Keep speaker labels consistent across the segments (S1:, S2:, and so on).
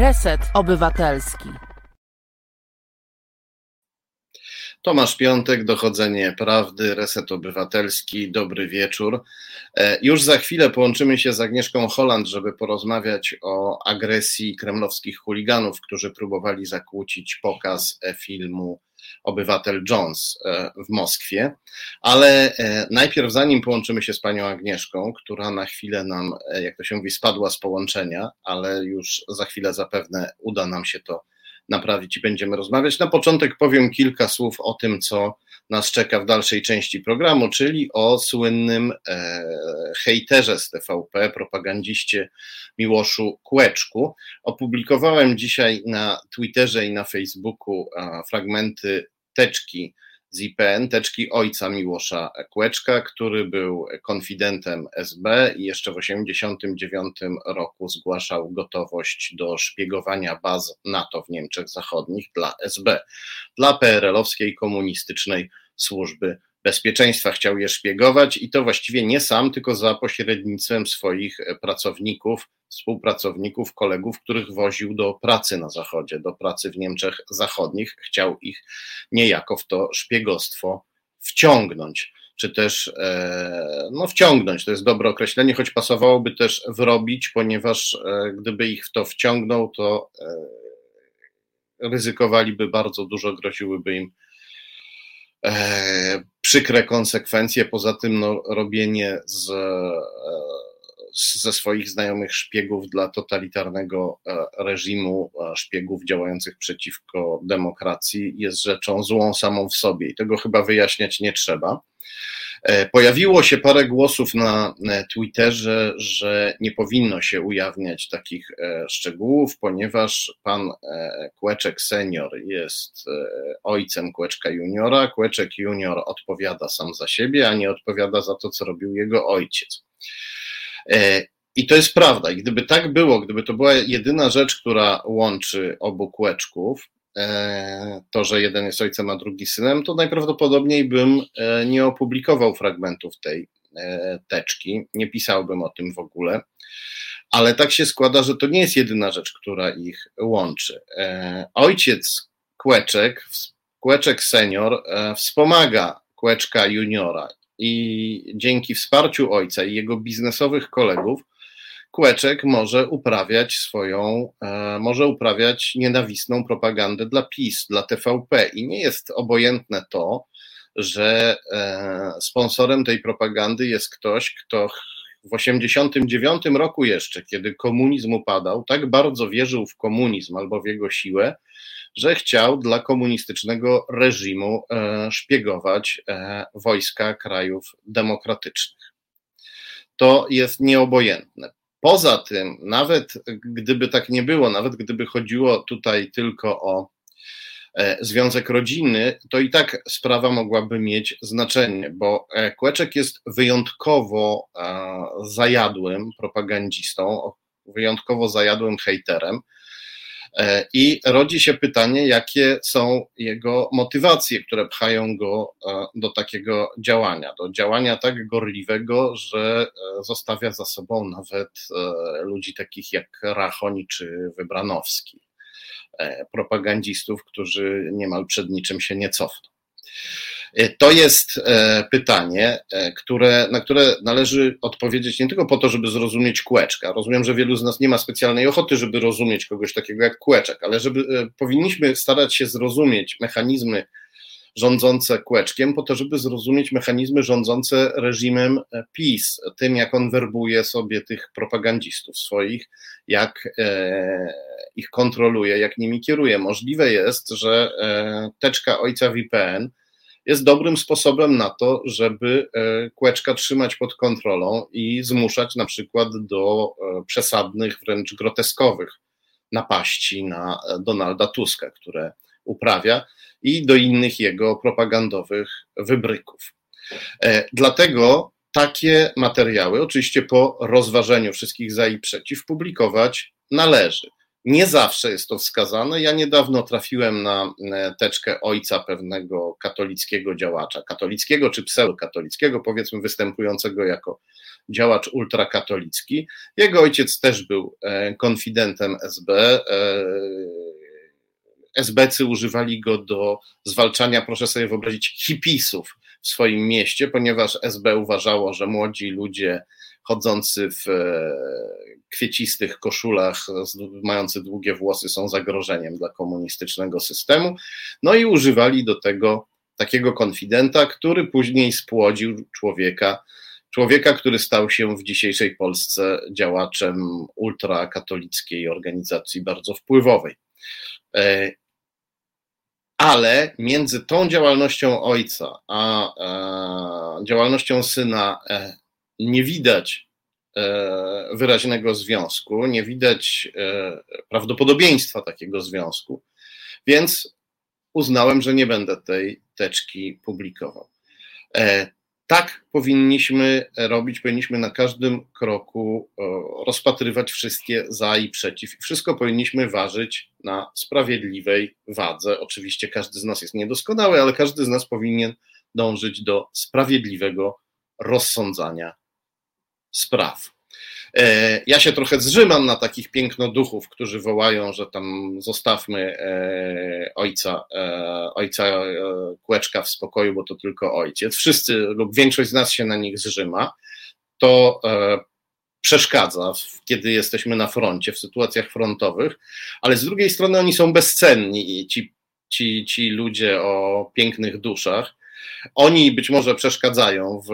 S1: Reset Obywatelski.
S2: Tomasz Piątek, Dochodzenie Prawdy, Reset Obywatelski, dobry wieczór. E, już za chwilę połączymy się z Agnieszką Holland, żeby porozmawiać o agresji kremlowskich chuliganów, którzy próbowali zakłócić pokaz filmu Obywatel Jones e, w Moskwie. Ale e, najpierw, zanim połączymy się z panią Agnieszką, która na chwilę nam, jak to się mówi, spadła z połączenia, ale już za chwilę zapewne uda nam się to naprawić i będziemy rozmawiać. Na początek powiem kilka słów o tym, co nas czeka w dalszej części programu, czyli o słynnym e, hejterze z TVP, propagandziście Miłoszu Kłeczku. Opublikowałem dzisiaj na Twitterze i na Facebooku fragmenty teczki z IPN, teczki ojca Miłosza Kłeczka, który był konfidentem SB i jeszcze w 1989 roku zgłaszał gotowość do szpiegowania baz NATO w Niemczech Zachodnich dla SB, dla PRL-owskiej komunistycznej służby bezpieczeństwa chciał je szpiegować i to właściwie nie sam, tylko za pośrednictwem swoich pracowników, współpracowników, kolegów, których woził do pracy na Zachodzie, do pracy w Niemczech Zachodnich. Chciał ich niejako w to szpiegostwo wciągnąć, czy też e, no, wciągnąć, to jest dobre określenie, choć pasowałoby też wrobić, ponieważ e, gdyby ich w to wciągnął, to e, ryzykowaliby bardzo dużo, groziłyby im e, przykre konsekwencje. Poza tym no, robienie z, e, ze swoich znajomych szpiegów dla totalitarnego e, reżimu, szpiegów działających przeciwko demokracji, jest rzeczą złą samą w sobie i tego chyba wyjaśniać nie trzeba. E, pojawiło się parę głosów na Twitterze, że nie powinno się ujawniać takich e, szczegółów, ponieważ pan e, Kłeczek senior jest ojcem Kłeczka juniora. Kłeczek junior odpowiada sam za siebie, a nie odpowiada za to, co robił jego ojciec. I to jest prawda. I gdyby tak było, gdyby to była jedyna rzecz, która łączy obu kłeczków, to, że jeden jest ojcem, a drugi synem, to najprawdopodobniej bym e, nie opublikował fragmentów tej e, teczki, nie pisałbym o tym w ogóle. Ale tak się składa, że to nie jest jedyna rzecz, która ich łączy. Ojciec Kłeczek, Kłeczek senior, wspomaga Kłeczka juniora i dzięki wsparciu ojca i jego biznesowych kolegów Kłeczek może uprawiać swoją, e, może uprawiać nienawistną propagandę dla PiS, dla TVP i nie jest obojętne to, że e, sponsorem tej propagandy jest ktoś, kto w 89 roku jeszcze, kiedy komunizm upadał, tak bardzo wierzył w komunizm albo w jego siłę, że chciał dla komunistycznego reżimu e, szpiegować wojska krajów demokratycznych. To jest nieobojętne. Poza tym, nawet gdyby tak nie było, nawet gdyby chodziło tutaj tylko o e, związek rodzinny, to i tak sprawa mogłaby mieć znaczenie, bo e, Kłeczek jest wyjątkowo e, zajadłym propagandzistą, wyjątkowo zajadłym hejterem. E, I rodzi się pytanie, jakie są jego motywacje, które pchają go e, do takiego działania, do działania tak gorliwego, że e, zostawia za sobą nawet ludzi takich jak Rachoni czy Wybranowski, propagandzistów, którzy niemal przed niczym się nie cofną. E, to jest e, pytanie, e, które, na które należy odpowiedzieć nie tylko po to, żeby zrozumieć kłeczka. Rozumiem, że wielu z nas nie ma specjalnej ochoty, żeby rozumieć kogoś takiego jak kłeczek, ale żeby powinniśmy starać się zrozumieć mechanizmy rządzące kłeczkiem, po to, żeby zrozumieć mechanizmy rządzące reżimem PiS, tym jak on werbuje sobie tych propagandzistów swoich, jak ich kontroluje, jak nimi kieruje. Możliwe jest, że teczka ojca VPN jest dobrym sposobem na to, żeby e, kłeczka trzymać pod kontrolą i zmuszać na przykład do e, przesadnych, wręcz groteskowych napaści na e, Donalda Tuska, które uprawia, i do innych jego propagandowych wybryków. Dlatego takie materiały, oczywiście po rozważeniu wszystkich za i przeciw, publikować należy. Nie zawsze jest to wskazane. Ja niedawno trafiłem na e, teczkę ojca pewnego katolickiego działacza, katolickiego czy pseudokatolickiego, powiedzmy występującego jako działacz ultrakatolicki. Jego ojciec też był konfidentem SB. SBcy używali go do zwalczania, proszę sobie wyobrazić, hipisów w swoim mieście, ponieważ SB uważało, że młodzi ludzie chodzący w e, kwiecistych koszulach, mający długie włosy, są zagrożeniem dla komunistycznego systemu. No i używali do tego takiego konfidenta, który później spłodził człowieka, człowieka, który stał się w dzisiejszej Polsce działaczem ultrakatolickiej organizacji bardzo wpływowej. E, ale między tą działalnością ojca a, a działalnością syna e, nie widać e, wyraźnego związku, nie widać e, prawdopodobieństwa takiego związku, więc uznałem, że nie będę tej teczki publikował. Tak powinniśmy robić, powinniśmy na każdym kroku rozpatrywać wszystkie za i przeciw. Wszystko powinniśmy ważyć na sprawiedliwej wadze. Oczywiście każdy z nas jest niedoskonały, ale każdy z nas powinien dążyć do sprawiedliwego rozsądzania spraw. E, ja się trochę zrzymam na takich pięknoduchów, którzy wołają, że tam zostawmy e, ojca, e, ojca Kłeczka w spokoju, bo to tylko ojciec. Wszyscy lub większość z nas się na nich zrzyma. To przeszkadza, kiedy jesteśmy na froncie, w sytuacjach frontowych, ale z drugiej strony oni są bezcenni ci, ci, ci ludzie o pięknych duszach. Oni być może przeszkadzają w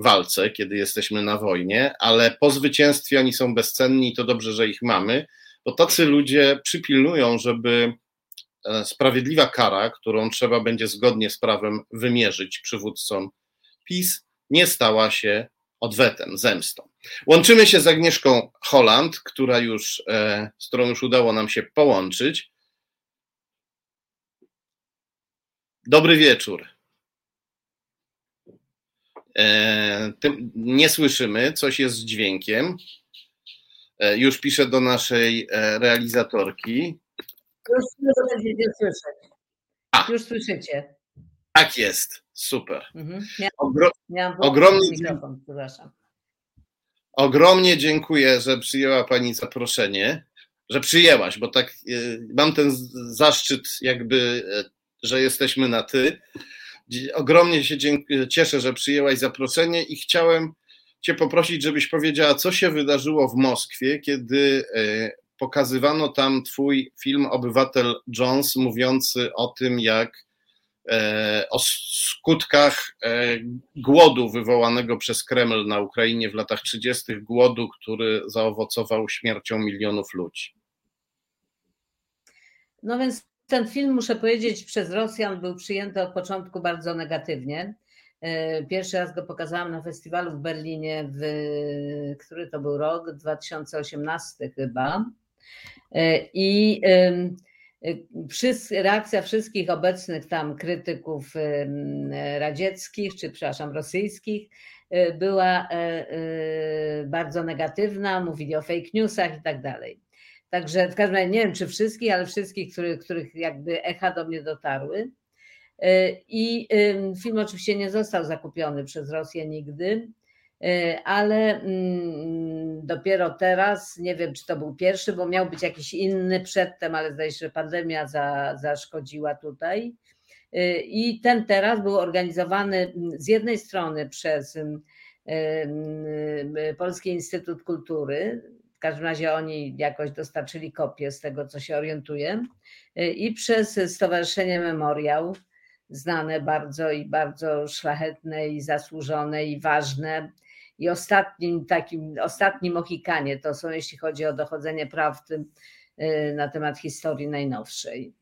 S2: walce, kiedy jesteśmy na wojnie, ale po zwycięstwie oni są bezcenni i to dobrze, że ich mamy, bo tacy ludzie przypilnują, żeby e, sprawiedliwa kara, którą trzeba będzie zgodnie z prawem wymierzyć przywódcom PiS, nie stała się odwetem, zemstą. Łączymy się z Agnieszką Holland, która już, e, z którą już udało nam się połączyć. Dobry wieczór. E, nie słyszymy, coś jest z dźwiękiem. E, już piszę do naszej e, realizatorki.
S3: Już będziecie słyszeć. A. Już słyszycie.
S2: Tak jest, super. Mhm. Ogro ogromnie, mikrofon, ogromnie dziękuję, że przyjęła Pani zaproszenie, że przyjęłaś, bo tak mam ten zaszczyt jakby, że jesteśmy na ty. Ogromnie się cieszę, że przyjęłaś zaproszenie i chciałem Cię poprosić, żebyś powiedziała, co się wydarzyło w Moskwie, kiedy e, pokazywano tam Twój film Obywatel Jones, mówiący o tym, jak e, o skutkach e, głodu wywołanego przez Kreml na Ukrainie w latach 30., głodu, który zaowocował śmiercią milionów ludzi.
S3: No więc ten film, muszę powiedzieć, przez Rosjan był przyjęty od początku bardzo negatywnie. E, pierwszy raz go pokazałam na festiwalu w Berlinie, w, który to był rok, 2018 chyba. E, I reakcja wszystkich obecnych tam krytyków radzieckich, czy przepraszam, rosyjskich, e, była bardzo negatywna, mówili o fake newsach i tak dalej. Także w każdym razie nie wiem, czy wszystkich, ale wszystkich, których, których jakby echa do mnie dotarły. E, I film oczywiście nie został zakupiony przez Rosję nigdy, e, ale mm, dopiero teraz, nie wiem czy to był pierwszy, bo miał być jakiś inny przedtem, ale zdaje się, że pandemia za, zaszkodziła tutaj. E, I ten teraz był organizowany z jednej strony przez Polski Instytut Kultury, w każdym razie oni jakoś dostarczyli kopię z tego, co się orientuję. I przez Stowarzyszenie Memoriał, znane bardzo i bardzo szlachetne i zasłużone i ważne. I ostatnim takim, ostatnim Mohikanie to są, jeśli chodzi o dochodzenie prawdy y, na temat historii najnowszej.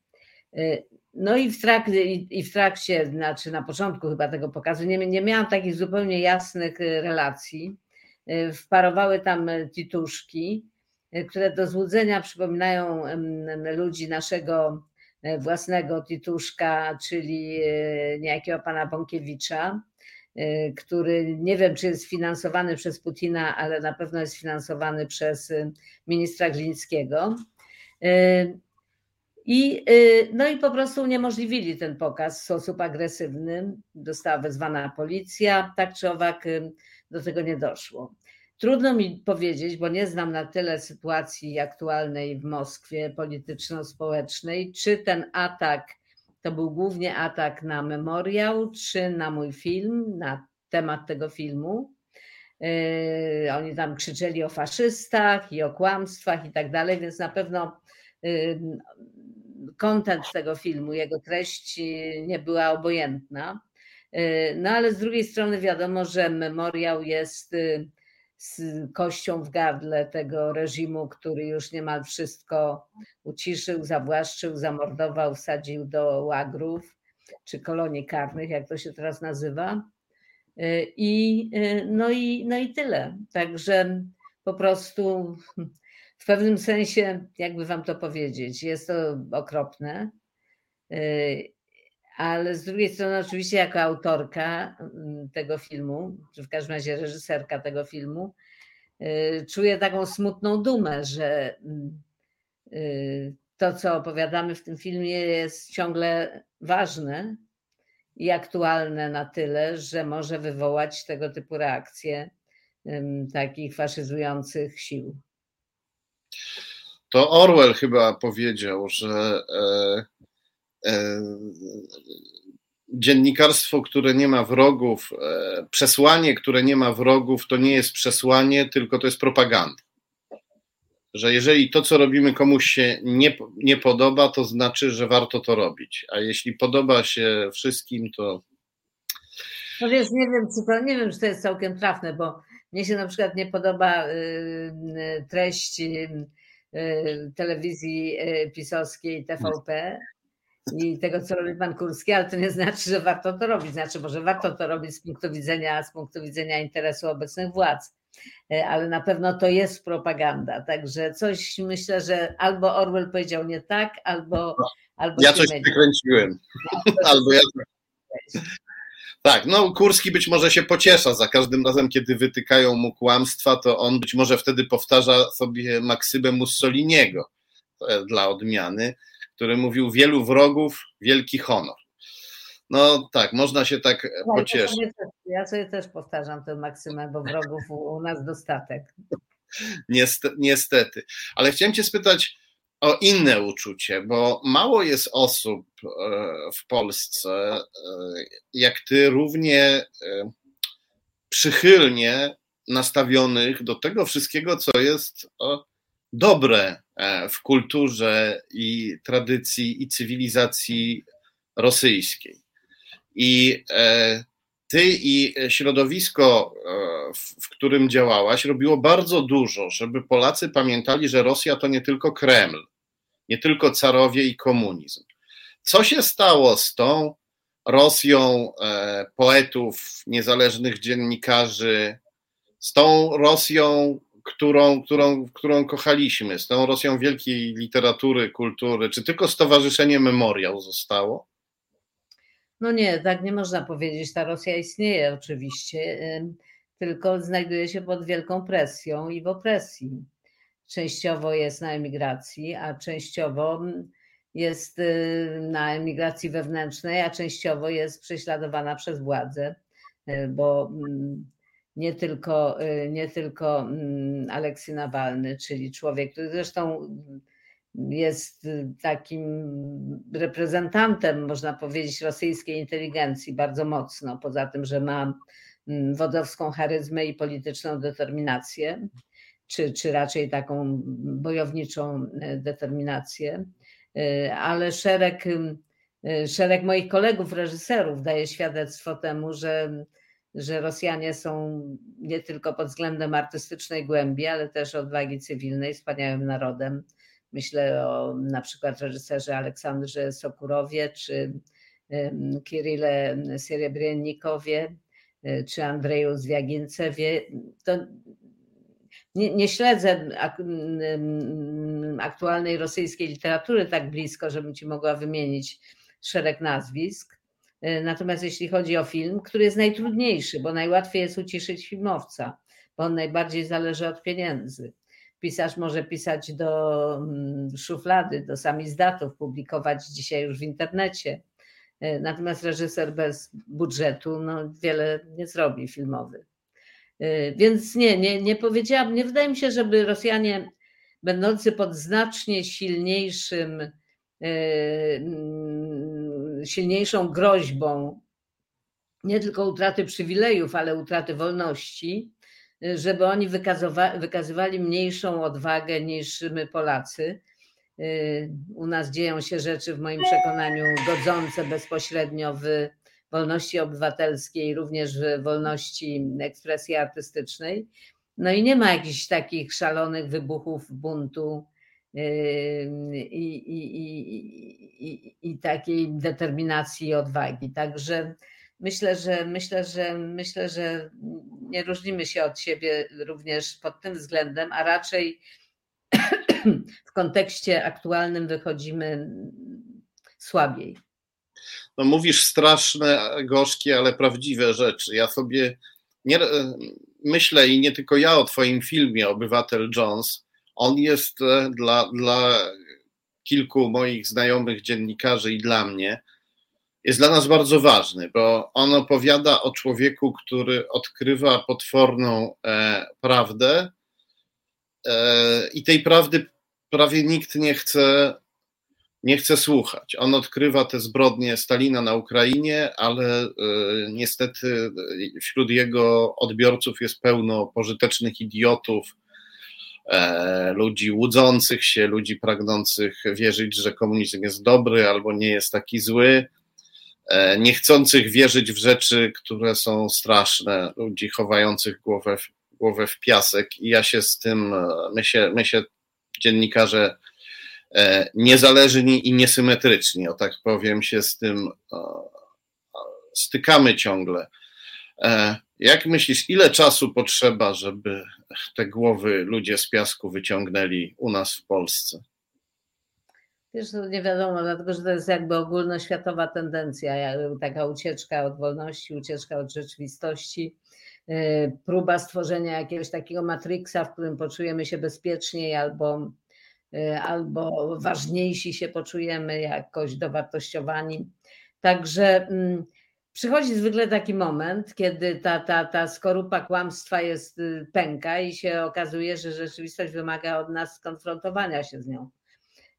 S3: Y, no i w, trakcie, i w trakcie, znaczy na początku chyba tego pokazu, nie, nie miałam takich zupełnie jasnych y, relacji Y, wparowały tam tituszki, y, które do złudzenia przypominają ludzi naszego y, własnego tituszka, czyli niejakiego pana Bąkiewicza, który nie wiem, czy jest finansowany przez Putina, ale na pewno jest finansowany przez ministra Glińskiego. I, no i po prostu uniemożliwili ten pokaz w sposób agresywny. Została wezwana policja, tak czy owak do tego nie doszło. Trudno mi powiedzieć, bo nie znam na tyle sytuacji aktualnej w Moskwie polityczno-społecznej, czy ten atak to był głównie atak na memoriał, czy na mój film, na temat tego filmu. Yy, oni tam krzyczeli o faszystach i o kłamstwach i tak dalej, więc na pewno kontent yy, tego filmu, jego treść nie była obojętna. Yy, no ale z drugiej strony wiadomo, że memoriał jest z kością w gardle tego reżimu, który już niemal wszystko uciszył, zawłaszczył, zamordował, wsadził do łagrów czy kolonii karnych, jak to się teraz nazywa. I, no, i, no i tyle. Także po prostu w pewnym sensie, jakby wam to powiedzieć, jest to okropne. Ale z drugiej strony, oczywiście, jako autorka mm, tego filmu, czy w każdym razie reżyserka tego filmu, y, czuję taką smutną dumę, że mm, y, to, co opowiadamy w tym filmie, jest ciągle ważne i aktualne na tyle, że może wywołać tego typu reakcje takich faszyzujących sił.
S2: To Orwell chyba powiedział, że e, dziennikarstwo, które nie ma wrogów, e, przesłanie, które nie ma wrogów, to nie jest przesłanie, tylko to jest propaganda. Że jeżeli to, co robimy, komuś się nie, nie podoba, to znaczy, że warto to robić. A jeśli podoba się wszystkim, to.
S3: No wiesz, nie wiem, czy to, nie wiem, czy to jest całkiem trafne, bo mnie się na przykład nie podoba y, y, treść y, telewizji pisowskiej TVP, i tego, co robi pan Kurski, ale to nie znaczy, że warto to robić. Znaczy, może warto to robić z punktu widzenia, z punktu widzenia interesu obecnych władz, e, ale na pewno to jest propaganda. Także coś myślę, że albo Orwell powiedział nie tak, albo. albo
S2: ja coś przekręciłem. albo ja. Tak, no Kurski być może się pociesza za każdym razem, kiedy wytykają mu kłamstwa, to on być może wtedy powtarza sobie maksymę Mussoliniego dla odmiany który mówił wielu wrogów, wielki honor. No tak, można się tak no, pocieszyć.
S3: Ja sobie też powtarzam tę maksymę, bo wrogów u nas dostatek.
S2: Niestety. Ale chciałem Cię spytać o inne uczucie, bo mało jest osób e, w Polsce, e, jak Ty, równie e, przychylnie nastawionych do tego wszystkiego, co jest dobre e, w kulturze i tradycji i cywilizacji rosyjskiej. I e, ty i środowisko, e, w którym działałaś, robiło bardzo dużo, żeby Polacy pamiętali, że Rosja to nie tylko Kreml, nie tylko carowie i komunizm. Co się stało z tą Rosją poetów, niezależnych dziennikarzy, z tą Rosją którą, którą, którą kochaliśmy, z tą Rosją wielkiej literatury, kultury, czy tylko Stowarzyszenie Memoriał zostało?
S3: No nie, tak nie można powiedzieć. Ta Rosja istnieje oczywiście, tylko znajduje się pod wielką presją i w opresji. Częściowo jest na emigracji, a częściowo jest y, na emigracji wewnętrznej, a częściowo jest prześladowana przez władze, y, bo nie tylko, y, nie tylko mm, Aleksy Nawalny, czyli człowiek, który zresztą jest takim reprezentantem, można powiedzieć, rosyjskiej inteligencji bardzo mocno, poza tym, że ma mm, wodowską charyzmę i polityczną determinację, czy, czy raczej taką bojowniczą y, determinację, y, ale szereg, szereg moich kolegów, reżyserów daje świadectwo temu, że że Rosjanie są nie tylko pod względem artystycznej głębi, ale też odwagi cywilnej wspaniałym narodem. Myślę o na przykład reżyserze Aleksandrze Sokurowie, czy Kirille Serebrennikowie, e, czy Andrzeju Zwiagincewie. To nie, nie śledzę aktualnej rosyjskiej literatury tak blisko, żebym ci mogła wymienić szereg nazwisk, natomiast jeśli chodzi o film, który jest najtrudniejszy, bo najłatwiej jest uciszyć filmowca, bo on najbardziej zależy od pieniędzy. Pisarz może pisać do mm, szuflady, do samizdatów, publikować dzisiaj już w internecie. E, natomiast reżyser bez budżetu no, wiele nie zrobi filmowy. Więc nie, nie, nie powiedziałam, nie wydaje mi się, żeby Rosjanie będący pod znacznie silniejszym, silniejszą groźbą nie tylko utraty przywilejów, ale utraty wolności, żeby oni wykazywali mniejszą odwagę niż my Polacy. U nas dzieją się rzeczy, w moim przekonaniu, godzące bezpośrednio w wolności obywatelskiej, również w wolności ekspresji artystycznej. No i nie ma jakichś takich szalonych wybuchów buntu i, i, i, takiej determinacji i odwagi. Także myślę, że myślę, że myślę, że nie różnimy się od siebie również pod tym względem, a raczej w kontekście aktualnym wychodzimy słabiej.
S2: No mówisz straszne, gorzkie, ale prawdziwe rzeczy. Ja sobie nie, myślę i nie tylko ja o twoim filmie Obywatel Jones. On jest e, dla, dla kilku moich znajomych dziennikarzy i dla mnie jest dla nas bardzo ważny, bo on opowiada o człowieku, który odkrywa potworną e, prawdę e, i tej prawdy prawie nikt nie chce, nie chce słuchać. On odkrywa te zbrodnie Stalina na Ukrainie, ale e, niestety wśród jego odbiorców jest pełno pożytecznych idiotów, ludzi łudzących się, ludzi pragnących wierzyć, że komunizm jest dobry albo nie jest taki zły E, niechcących wierzyć w rzeczy, które są straszne, ludzi chowających głowę w, głowę w piasek. I ja się z tym, e, my się, my się dziennikarze e, niezależni i niesymetryczni, o tak powiem, się z tym stykamy ciągle. Jak myślisz, ile czasu potrzeba, żeby te głowy ludzie z piasku wyciągnęli u nas w Polsce?
S3: Wiesz, to nie wiadomo, dlatego że to jest jakby ogólnoświatowa tendencja, taka ucieczka od wolności, ucieczka od rzeczywistości, y, próba stworzenia jakiegoś takiego matriksa, w którym poczujemy się bezpieczniej albo, y, albo ważniejsi się poczujemy, jakoś dowartościowani. Także mm, przychodzi zwykle taki moment, kiedy ta, ta, ta skorupa kłamstwa jest y, pęka i się okazuje, że rzeczywistość wymaga od nas skonfrontowania się z nią.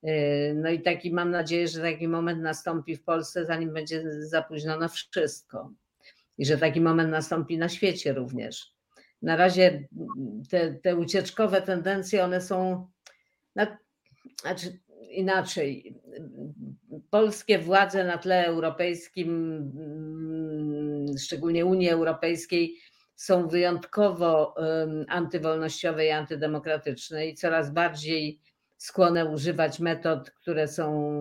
S3: Yy, no i taki mam nadzieję, że taki moment nastąpi w Polsce, zanim będzie za późno na wszystko. I że taki moment nastąpi na świecie również. Na razie te, te ucieczkowe tendencje, one są na, znaczy inaczej. Polskie władze na tle europejskim, mm, szczególnie Unii Europejskiej, są wyjątkowo antywolnościowe i antydemokratyczne i coraz bardziej skłonne używać metod, które są,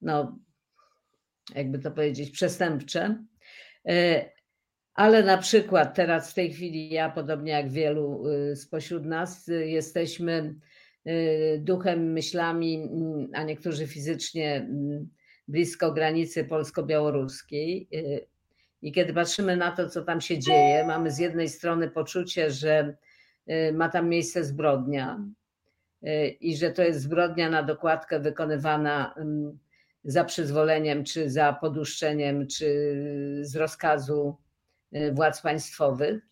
S3: no, jakby to powiedzieć, przestępcze. E, ale na przykład teraz w tej chwili ja, podobnie jak wielu y, spośród nas, y, jesteśmy duchem, myślami, a niektórzy fizycznie blisko granicy polsko-białoruskiej. I kiedy patrzymy na to, co tam się dzieje, mamy z jednej strony poczucie, że ma tam miejsce zbrodnia, i że to jest zbrodnia na dokładkę wykonywana mm, za przyzwoleniem, czy za poduszczeniem, czy z rozkazu y, władz państwowych.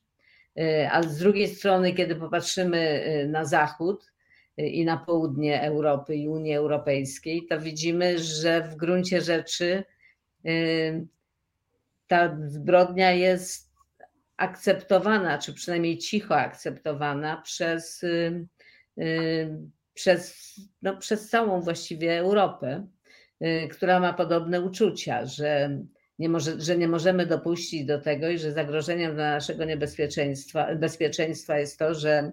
S3: Y, a z drugiej strony, kiedy popatrzymy y, na zachód i na południe Europy i Unii Europejskiej, to widzimy, że w gruncie rzeczy ta zbrodnia jest akceptowana, czy przynajmniej cicho akceptowana przez przez, no, przez całą właściwie Europę, y, która ma podobne uczucia, że nie, może, że nie możemy dopuścić do tego i że zagrożeniem dla naszego niebezpieczeństwa bezpieczeństwa jest to, że y,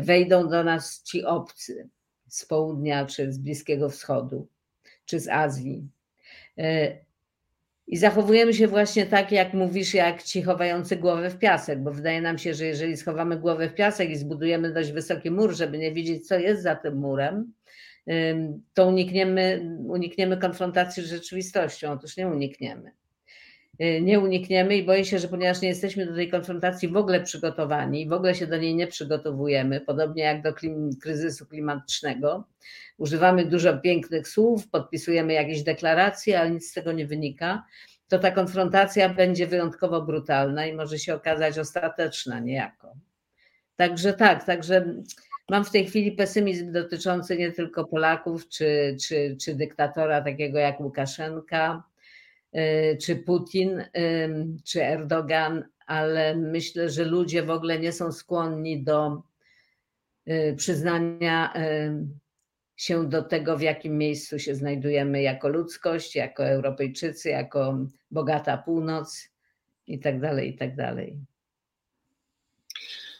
S3: wejdą do nas ci obcy z południa, czy z Bliskiego Wschodu, czy z Azji. Y, i zachowujemy się właśnie tak, jak mówisz, jak ci chowający głowę w piasek, bo wydaje nam się, że jeżeli schowamy głowę w piasek i zbudujemy dość wysoki mur, żeby nie widzieć, co jest za tym murem, to unikniemy, unikniemy konfrontacji z rzeczywistością. Otóż nie unikniemy. Y, nie unikniemy i boję się, że ponieważ nie jesteśmy do tej konfrontacji w ogóle przygotowani, w ogóle się do niej nie przygotowujemy, podobnie jak do klim, kryzysu klimatycznego, używamy dużo pięknych słów, podpisujemy jakieś deklaracje, ale nic z tego nie wynika. to ta konfrontacja będzie wyjątkowo brutalna i może się okazać ostateczna niejako. Także tak, także mam w tej chwili pesymizm dotyczący nie tylko Polaków, czy, czy, czy dyktatora takiego jak Łukaszenka, czy Putin, y, czy Erdogan, ale myślę, że ludzie w ogóle nie są skłonni do y, przyznania się do tego, w jakim miejscu się znajdujemy jako ludzkość, jako Europejczycy, jako bogata północ i tak dalej, i tak dalej.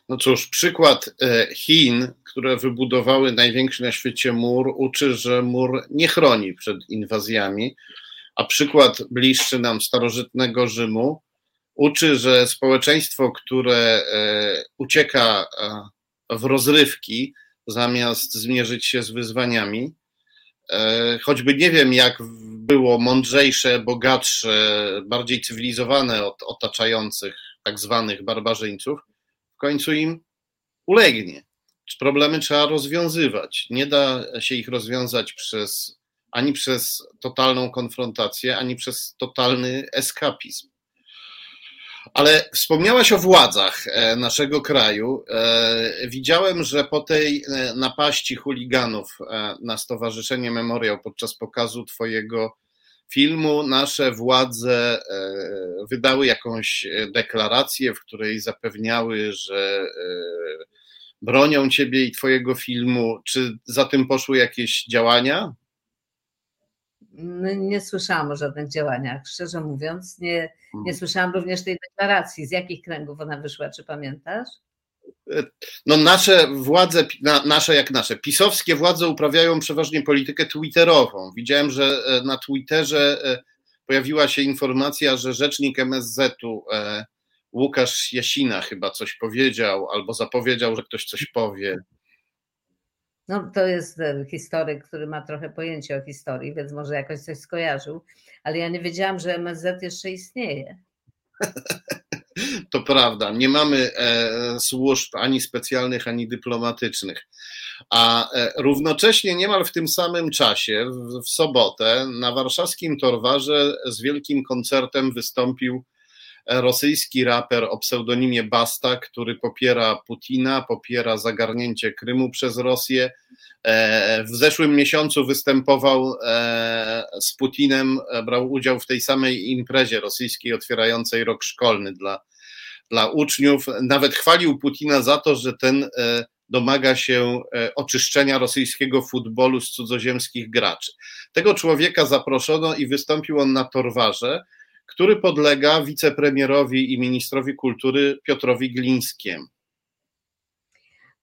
S2: No cóż, przykład Chin, które wybudowały największy na świecie mur, uczy, że mur nie chroni przed inwazjami, a przykład bliższy nam starożytnego Rzymu uczy, że społeczeństwo, które e, ucieka e, w rozrywki, zamiast zmierzyć się z wyzwaniami, choćby nie wiem, jak było mądrzejsze, bogatsze, bardziej cywilizowane od otaczających tak zwanych barbarzyńców, w końcu im ulegnie. Problemy trzeba rozwiązywać. Nie da się ich rozwiązać przez, ani przez totalną konfrontację, ani przez totalny eskapizm. Ale wspomniałaś o władzach e, naszego kraju. E, widziałem, że po tej e, napaści chuliganów na Stowarzyszenie Memoriał podczas pokazu Twojego filmu nasze władze wydały jakąś deklarację, w której zapewniały, że bronią ciebie i twojego filmu. Czy za tym poszły jakieś działania?
S3: No, nie słyszałam o żadnych działaniach, szczerze mówiąc. Nie, nie hmm. słyszałam również tej deklaracji. Z jakich kręgów ona wyszła, czy pamiętasz?
S2: no nasze władze, nasze jak nasze, pisowskie władze uprawiają przeważnie politykę twitterową. Widziałem, że e, na Twitterze e, pojawiła się informacja, że rzecznik MSZ-u e, Łukasz Jasina chyba coś powiedział, albo zapowiedział, że ktoś coś powie.
S3: No, to jest historyk, który ma trochę pojęcie o historii, więc może jakoś coś skojarzył, ale ja nie wiedziałam, że MSZ jeszcze istnieje.
S2: To prawda, nie mamy e, służb ani specjalnych, ani dyplomatycznych. A e, równocześnie niemal w tym samym czasie, w, sobotę, na warszawskim Torwarze z wielkim koncertem wystąpił rosyjski raper o pseudonimie Basta, który popiera Putina, popiera zagarnięcie Krymu przez Rosję. W zeszłym miesiącu występował z Putinem, brał udział w tej samej imprezie rosyjskiej otwierającej rok szkolny dla dla uczniów. Nawet chwalił Putina za to, że ten e, domaga się e, oczyszczenia rosyjskiego futbolu z cudzoziemskich graczy. Tego człowieka zaproszono i wystąpił on na Torwarze, który podlega wicepremierowi i ministrowi kultury Piotrowi Glińskiemu.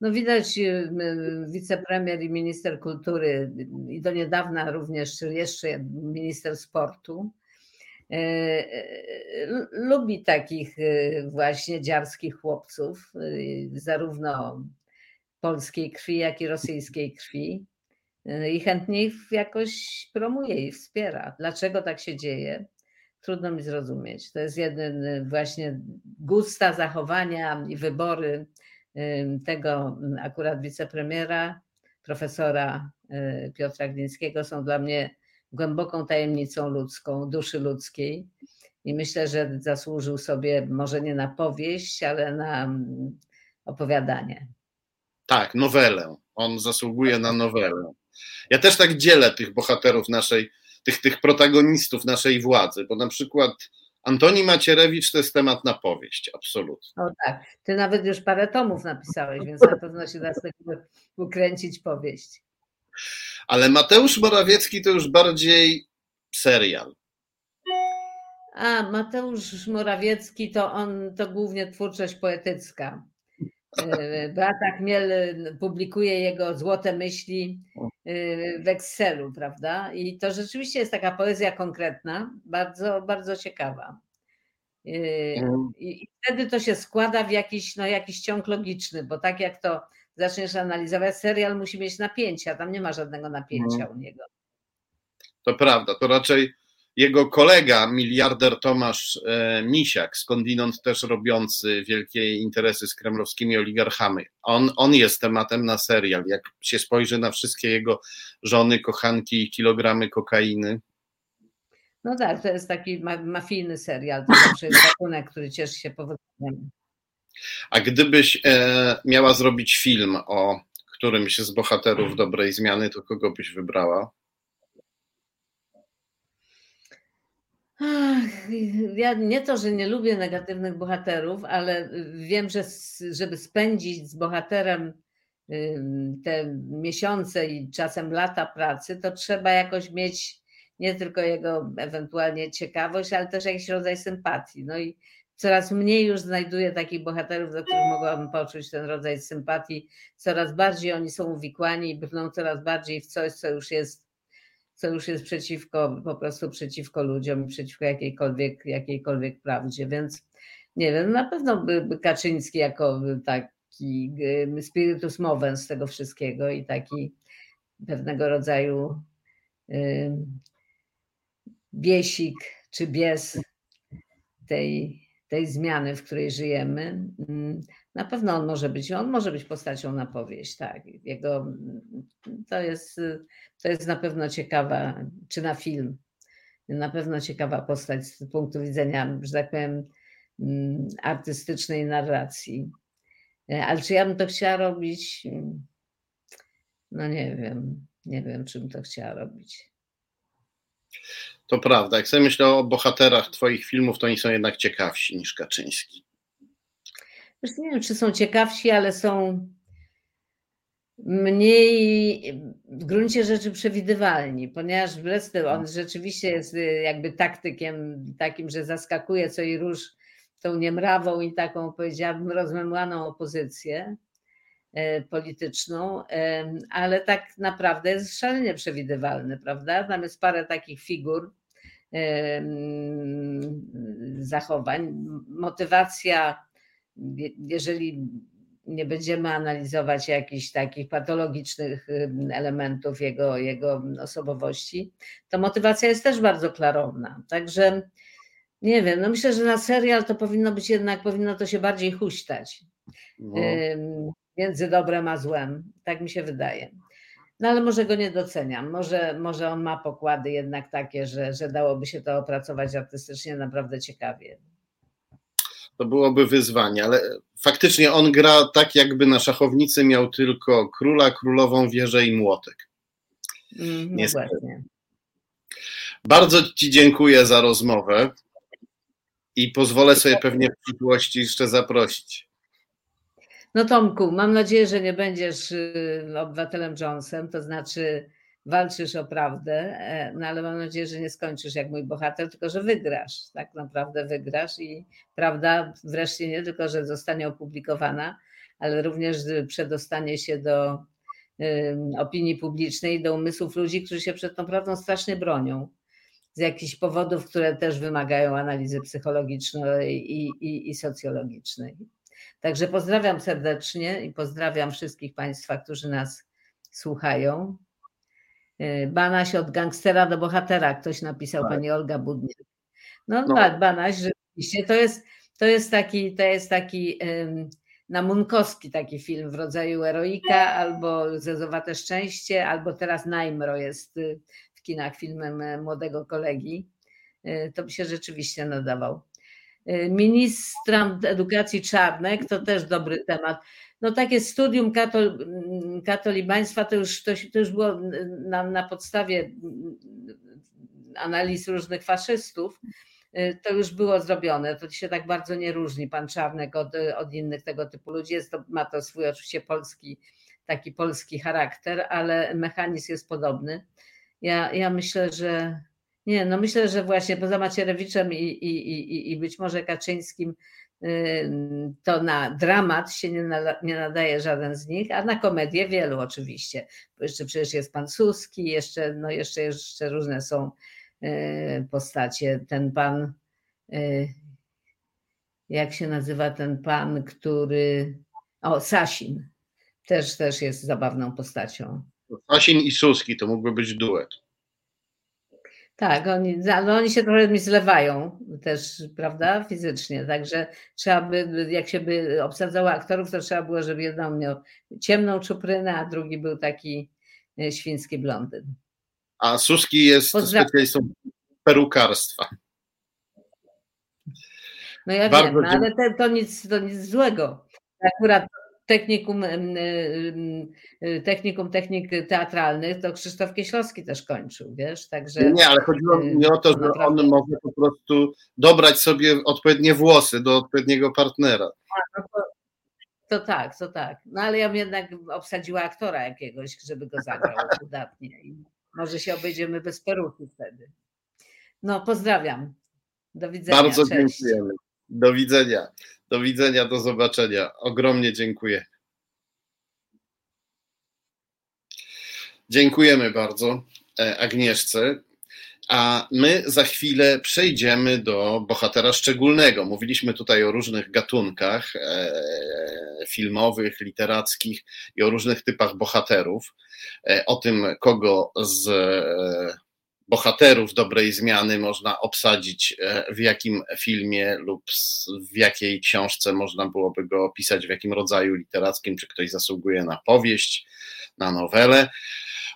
S3: No widać e, wicepremier i minister kultury i do niedawna również jeszcze minister sportu e, lubi takich właśnie dziarskich chłopców, zarówno polskiej krwi, jak i rosyjskiej krwi. I chętnie ich jakoś promuje i wspiera. Dlaczego tak się dzieje? Trudno mi zrozumieć. To jest jeden właśnie gusta zachowania i wybory tego akurat wicepremiera, profesora Piotra Glińskiego są dla mnie głęboką tajemnicą ludzką, duszy ludzkiej. I myślę, że zasłużył sobie może nie na powieść, ale na mm, opowiadanie.
S2: Tak, nowelę. On zasługuje na nowelę. Ja też tak dzielę tych bohaterów naszej, tych, tych protagonistów naszej władzy, bo na przykład Antoni Macierewicz to jest temat na powieść, absolutnie.
S3: O tak, ty nawet już parę tomów napisałeś, więc na pewno się da z tego ukręcić powieść.
S2: Ale Mateusz Morawiecki to już bardziej serial.
S3: A, Mateusz Morawiecki to on to głównie twórczość poetycka. E, Beata Chmiel publikuje jego złote myśli w Excelu, prawda? I to rzeczywiście jest taka poezja konkretna, bardzo, bardzo ciekawa. E, mhm. I wtedy to się składa w jakiś, no, jakiś ciąg logiczny, bo tak jak to zaczniesz analizować, serial musi mieć napięcia, tam nie ma żadnego napięcia mhm. u niego.
S2: To prawda, to raczej jego kolega, miliarder Tomasz e, Misiak, skądinąd też robiący wielkie interesy z kremlowskimi oligarchami. On, on jest tematem na serial. Jak się spojrzy na wszystkie jego żony, kochanki i kilogramy kokainy.
S3: No tak, to jest taki mafijny serial, to zawsze jest gatunek, który cieszy się powodzeniem.
S2: A gdybyś e, miała zrobić film o którymś z bohaterów dobrej zmiany, to kogo byś wybrała?
S3: Ach, ja nie to, że nie lubię negatywnych bohaterów, ale wiem, że żeby spędzić z bohaterem te miesiące i czasem lata pracy, to trzeba jakoś mieć nie tylko jego ewentualnie ciekawość, ale też jakiś rodzaj sympatii. No i coraz mniej już znajduję takich bohaterów, do których mogłabym poczuć ten rodzaj sympatii. Coraz bardziej oni są uwikłani i brną coraz bardziej w coś, co już jest, co już jest przeciwko, po prostu przeciwko ludziom i przeciwko jakiejkolwiek, jakiejkolwiek prawdzie. Więc nie wiem, na pewno by Kaczyński jako taki spiritus movens tego wszystkiego i taki pewnego rodzaju biesik czy bies tej, tej zmiany, w której żyjemy. Na pewno on może być, on może być postacią na powieść, tak. Jego, to, jest, to jest na pewno ciekawa, czy na film, na pewno ciekawa postać z punktu widzenia, że tak powiem, mm, artystycznej narracji. Ale czy ja bym to chciała robić? No nie wiem, nie wiem, czym to chciała robić.
S2: To prawda. Jak sobie myślę o bohaterach Twoich filmów, to oni są jednak ciekawsi niż Kaczyński.
S3: Wiesz, nie wiem, czy są ciekawsi, ale są mniej w gruncie rzeczy przewidywalni, ponieważ Brestel, on rzeczywiście jest y, jakby taktykiem takim, że zaskakuje co i róż tą niemrawą i taką, powiedziałabym, rozmemłaną opozycję e, polityczną, e, ale tak naprawdę jest szalenie przewidywalny, prawda? Tam jest parę takich figur, zachowań. Motywacja, jeżeli nie będziemy analizować jakichś takich patologicznych elementów jego, jego osobowości, to motywacja jest też bardzo klarowna. Także nie wiem, no myślę, że na serial to powinno być jednak, powinno to się bardziej huśtać no. między dobrem a złem. Tak mi się wydaje. No ale może go nie doceniam. Może, może on ma pokłady jednak takie, że, że dałoby się to opracować artystycznie naprawdę ciekawie.
S2: To byłoby wyzwanie, ale faktycznie on gra tak, jakby na szachownicy miał tylko króla, królową, wieżę i młotek.
S3: Mm, no właśnie.
S2: Bardzo Ci dziękuję za rozmowę i pozwolę sobie pewnie w przyszłości jeszcze zaprosić.
S3: No Tomku, mam nadzieję, że nie będziesz y, obywatelem Jonesem, to znaczy walczysz o prawdę, e, no ale mam nadzieję, że nie skończysz jak mój bohater, tylko że wygrasz, tak naprawdę wygrasz i prawda wreszcie nie tylko, że zostanie opublikowana, ale również przedostanie się do opinii publicznej, do umysłów ludzi, którzy się przed tą prawdą strasznie bronią z jakichś powodów, które też wymagają analizy psychologicznej i, i, i socjologicznej. Także pozdrawiam serdecznie i pozdrawiam wszystkich Państwa, którzy nas słuchają. E, Banaś od gangstera do bohatera, ktoś napisał, tak. pani Olga Budniak. No, no. tak, Banaś, rzeczywiście, to jest, to jest taki, to jest taki um, namunkowski taki film w rodzaju Eroika, albo Zezowate Szczęście, albo teraz Najmro jest y, w kinach filmem e, młodego kolegi. E, to by się rzeczywiście nadawał. Y, ministrant edukacji Czarnek, to też dobry temat. No takie studium katol, katolibaństwa to już, to, to już było na, na podstawie analiz różnych faszystów, to już było zrobione. To się tak bardzo nie różni pan Czarnek od, od innych tego typu ludzi. Jest to, ma to swój oczywiście polski, taki polski charakter, ale mechanizm jest podobny. Ja, ja myślę, że nie, no myślę, że właśnie poza Macierewiczem i, i, i, i być może Kaczyńskim to na dramat się nie, nadaje żaden z nich, a na komedię wielu oczywiście. Jeszcze przecież jest pan Suski, jeszcze, no jeszcze, jeszcze różne są y, postacie. Ten pan, y, jak się nazywa ten pan, który. O, Sasin. Też, też jest zabawną postacią.
S2: Sasin i Suski to mógłby być duet.
S3: Tak, oni, no oni się trochę mi zlewają też, prawda, fizycznie, także trzeba by, jak się by obsadzało aktorów, to trzeba było, żeby jeden miał ciemną czuprynę, a drugi był taki e, świński blondyn.
S2: A Suski jest specjalistą, perukarstwa.
S3: No ja Bardzo wiem, no ale te, to, nic, to nic złego. Akurat technikum, technikum technik teatralnych to Krzysztof Kieślowski też kończył, wiesz, także...
S2: Nie, ale chodziło mi o to, że naprawdę... on może po prostu dobrać sobie odpowiednie włosy do odpowiedniego partnera.
S3: No to, to, tak, to tak. No ale ja bym jednak obsadziła aktora jakiegoś, żeby go zagrał udatnie i może się obejdziemy bez peruki wtedy. No, pozdrawiam. Do widzenia.
S2: Bardzo Cześć. dziękujemy. Do widzenia. Do widzenia, do zobaczenia. Ogromnie dziękuję. Dziękujemy bardzo e, Agnieszce. A my za chwilę przejdziemy do bohatera szczególnego. Mówiliśmy tutaj o różnych gatunkach e, filmowych, literackich i o różnych typach bohaterów. E, o tym, kogo z bohaterów dobrej zmiany można obsadzić, e, w jakim filmie lub w jakiej książce można byłoby go opisać, w jakim rodzaju literackim, czy ktoś zasługuje na powieść, na nowelę.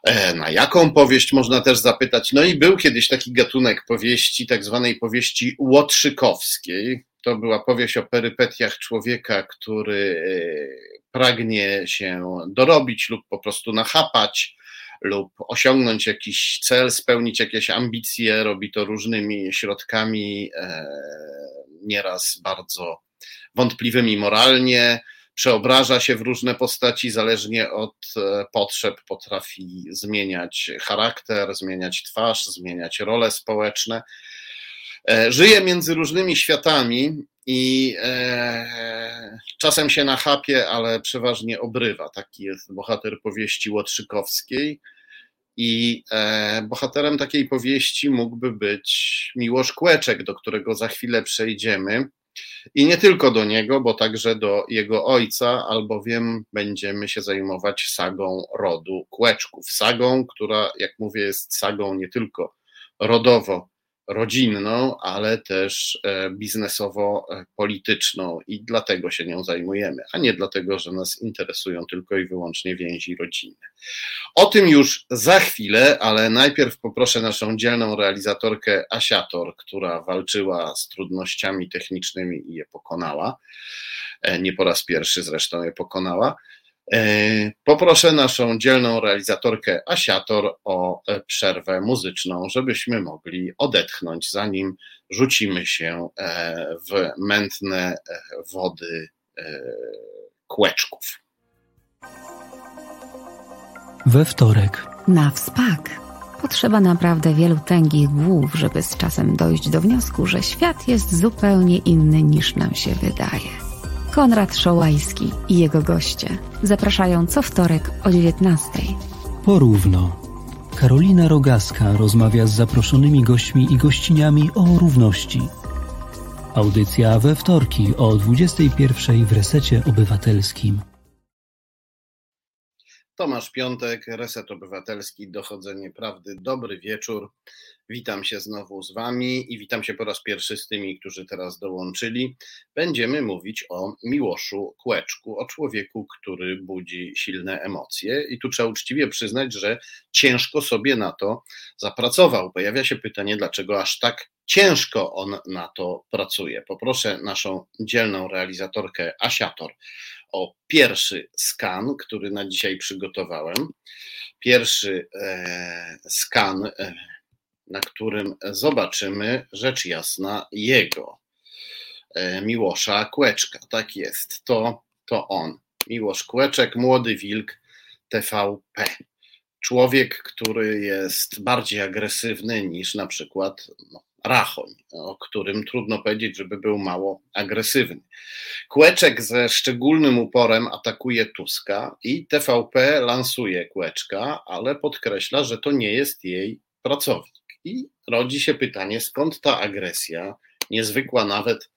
S2: E, na jaką powieść można też zapytać? No i był kiedyś taki gatunek powieści, tak zwanej powieści łotrzykowskiej. To była powieść o perypetiach człowieka, który e, pragnie się dorobić lub po prostu nachapać lub osiągnąć jakiś cel, spełnić jakieś ambicje, robi to różnymi środkami, e, nieraz bardzo wątpliwymi moralnie, przeobraża się w różne postaci, zależnie od e, potrzeb, potrafi zmieniać charakter, zmieniać twarz, zmieniać role społeczne. E, żyje między różnymi światami i e, czasem się nachapie, ale przeważnie obrywa. Taki jest bohater powieści Łotrzykowskiej. I e, bohaterem takiej powieści mógłby być Miłosz Kłeczek, do którego za chwilę przejdziemy. I nie tylko do niego, bo także do jego ojca, albowiem będziemy się zajmować sagą rodu Kłeczków. Sagą, która, jak mówię, jest sagą nie tylko rodowo rodzinną, ale też e, biznesowo-polityczną i dlatego się nią zajmujemy, a nie dlatego, że nas interesują tylko i wyłącznie więzi rodzinne. O tym już za chwilę, ale najpierw poproszę naszą dzielną realizatorkę Asiator, która walczyła z trudnościami technicznymi i je pokonała. E, nie po raz pierwszy zresztą je pokonała E, poproszę naszą dzielną realizatorkę Asiator o e, przerwę muzyczną, żebyśmy mogli odetchnąć, zanim rzucimy się e, w mętne wody kłeczków.
S4: We wtorek.
S5: Na wspak. Potrzeba naprawdę wielu tęgich głów, żeby z czasem dojść do wniosku, że świat jest zupełnie inny niż nam się wydaje. Konrad Szołajski i jego goście zapraszają co wtorek o 19.
S4: Porówno. Karolina Rogaska rozmawia z zaproszonymi gośćmi i gościniami o równości. Audycja we wtorki o 21 w Resecie Obywatelskim.
S2: Tomasz Piątek, Reset Obywatelski, Dochodzenie Prawdy. Dobry wieczór. Witam się znowu z Wami i witam się po raz pierwszy z tymi, którzy teraz dołączyli. Będziemy mówić o Miłoszu Kłeczku, o człowieku, który budzi silne emocje. I tu trzeba uczciwie przyznać, że ciężko sobie na to zapracował. Pojawia się pytanie, dlaczego aż tak ciężko on na to pracuje. Poproszę naszą dzielną realizatorkę Asiator o pierwszy skan, który na dzisiaj przygotowałem. Pierwszy e, skan, e, na którym zobaczymy rzecz jasna jego, e, Miłosza Kłeczka. Tak jest, to, to on. Miłosz Kłeczek, młody wilk TVP. Człowiek, który jest bardziej agresywny niż na przykład no, Rachoń, o którym trudno powiedzieć, żeby był mało agresywny. Kłeczek ze szczególnym uporem atakuje Tuska i TVP lansuje Kłeczka, ale podkreśla, że to nie jest jej pracownik. I rodzi się pytanie, skąd ta agresja, niezwykła nawet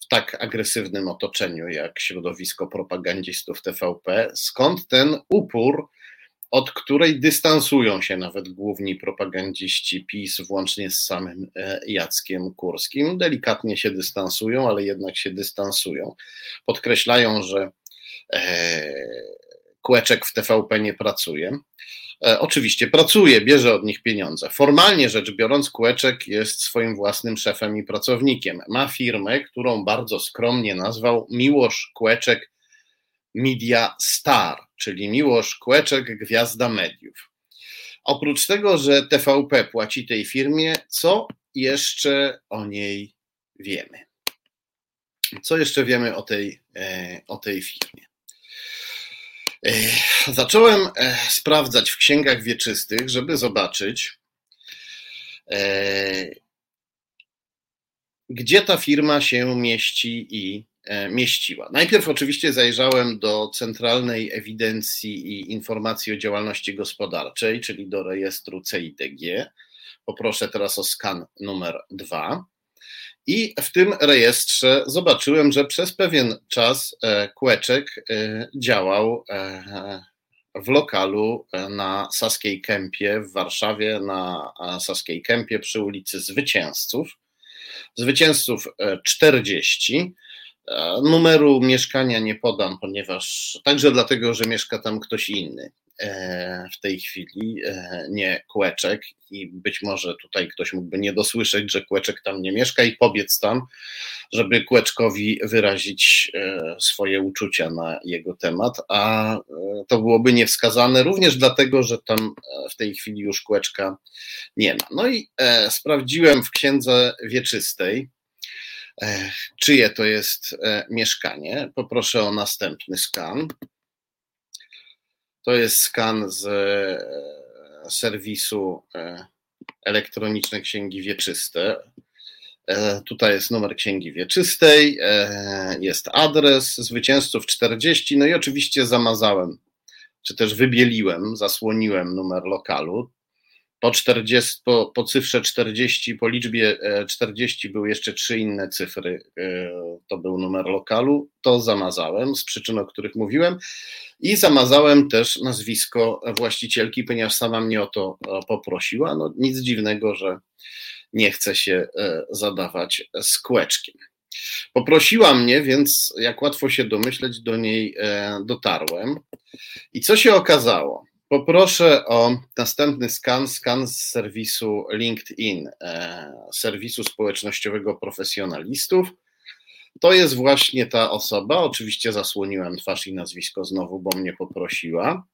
S2: w tak agresywnym otoczeniu jak środowisko propagandzistów TVP, skąd ten upór od której dystansują się nawet główni propagandziści PiS, włącznie z samym e, Jackiem Kurskim. Delikatnie się dystansują, ale jednak się dystansują. Podkreślają, że e, Kłeczek w TVP nie pracuje. E, oczywiście pracuje, bierze od nich pieniądze. Formalnie rzecz biorąc, Kłeczek jest swoim własnym szefem i pracownikiem. Ma firmę, którą bardzo skromnie nazwał Miłosz Kłeczek Media Star, czyli Miłosz Kłeczek Gwiazda Mediów. Oprócz tego, że TVP płaci tej firmie, co jeszcze o niej wiemy? Co jeszcze wiemy o tej, e, o tej firmie? E, zacząłem e, sprawdzać w księgach wieczystych, żeby zobaczyć, gdzie ta firma się mieści i mieściła. Najpierw oczywiście zajrzałem do Centralnej Ewidencji i Informacji o Działalności Gospodarczej, czyli do rejestru CIDG. Poproszę teraz o skan numer dwa. I w tym rejestrze zobaczyłem, że przez pewien czas e, Kłeczek e, działał e, w lokalu na Saskiej Kępie w Warszawie, na Saskiej Kępie przy ulicy Zwycięzców. Zwycięzców 40. Numeru mieszkania nie podam, ponieważ także dlatego, że mieszka tam ktoś inny. E, w tej chwili, e, nie Kłeczek i być może tutaj ktoś mógłby nie dosłyszeć, że Kłeczek tam nie mieszka i pobiec tam, żeby Kłeczkowi wyrazić e, swoje uczucia na jego temat, a to byłoby niewskazane również dlatego, że tam w tej chwili już Kłeczka nie ma. No i sprawdziłem w księdze wieczystej, czyje to jest mieszkanie. Poproszę o następny skan. To jest skan z e, serwisu e, elektroniczne księgi wieczyste. E, tutaj jest numer księgi wieczystej, jest adres zwycięzców 40, no i oczywiście zamazałem, czy też wybieliłem, zasłoniłem numer lokalu. Po, 40, po, po cyfrze 40, po liczbie 40 były jeszcze trzy inne cyfry, to był numer lokalu, to zamazałem z przyczyn, o których mówiłem. I zamazałem też nazwisko właścicielki, ponieważ sama mnie o to e, poprosiła. No, nic dziwnego, że nie chce się e, zadawać z. Poprosiła mnie, więc jak łatwo się domyśleć, do niej e, dotarłem. I co się okazało? Poproszę o następny skan, skan z serwisu LinkedIn, serwisu społecznościowego profesjonalistów. To jest właśnie ta osoba. Oczywiście zasłoniłem twarz i nazwisko znowu, bo mnie poprosiła.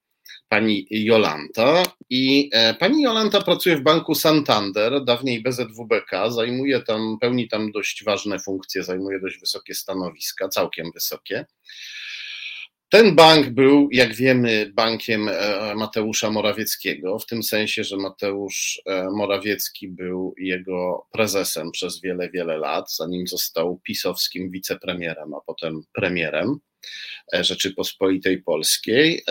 S2: Pani Jolanta. I e, pani Jolanta pracuje w banku Santander, dawniej BZWBK. Zajmuje tam, pełni tam dość ważne funkcje, zajmuje dość wysokie stanowiska, całkiem wysokie. Ten bank był, jak wiemy, bankiem e, Mateusza Morawieckiego, w tym sensie, że Mateusz e, Morawiecki był jego prezesem przez wiele, wiele lat, zanim został pisowskim wicepremierem, a potem premierem e, Rzeczypospolitej Polskiej.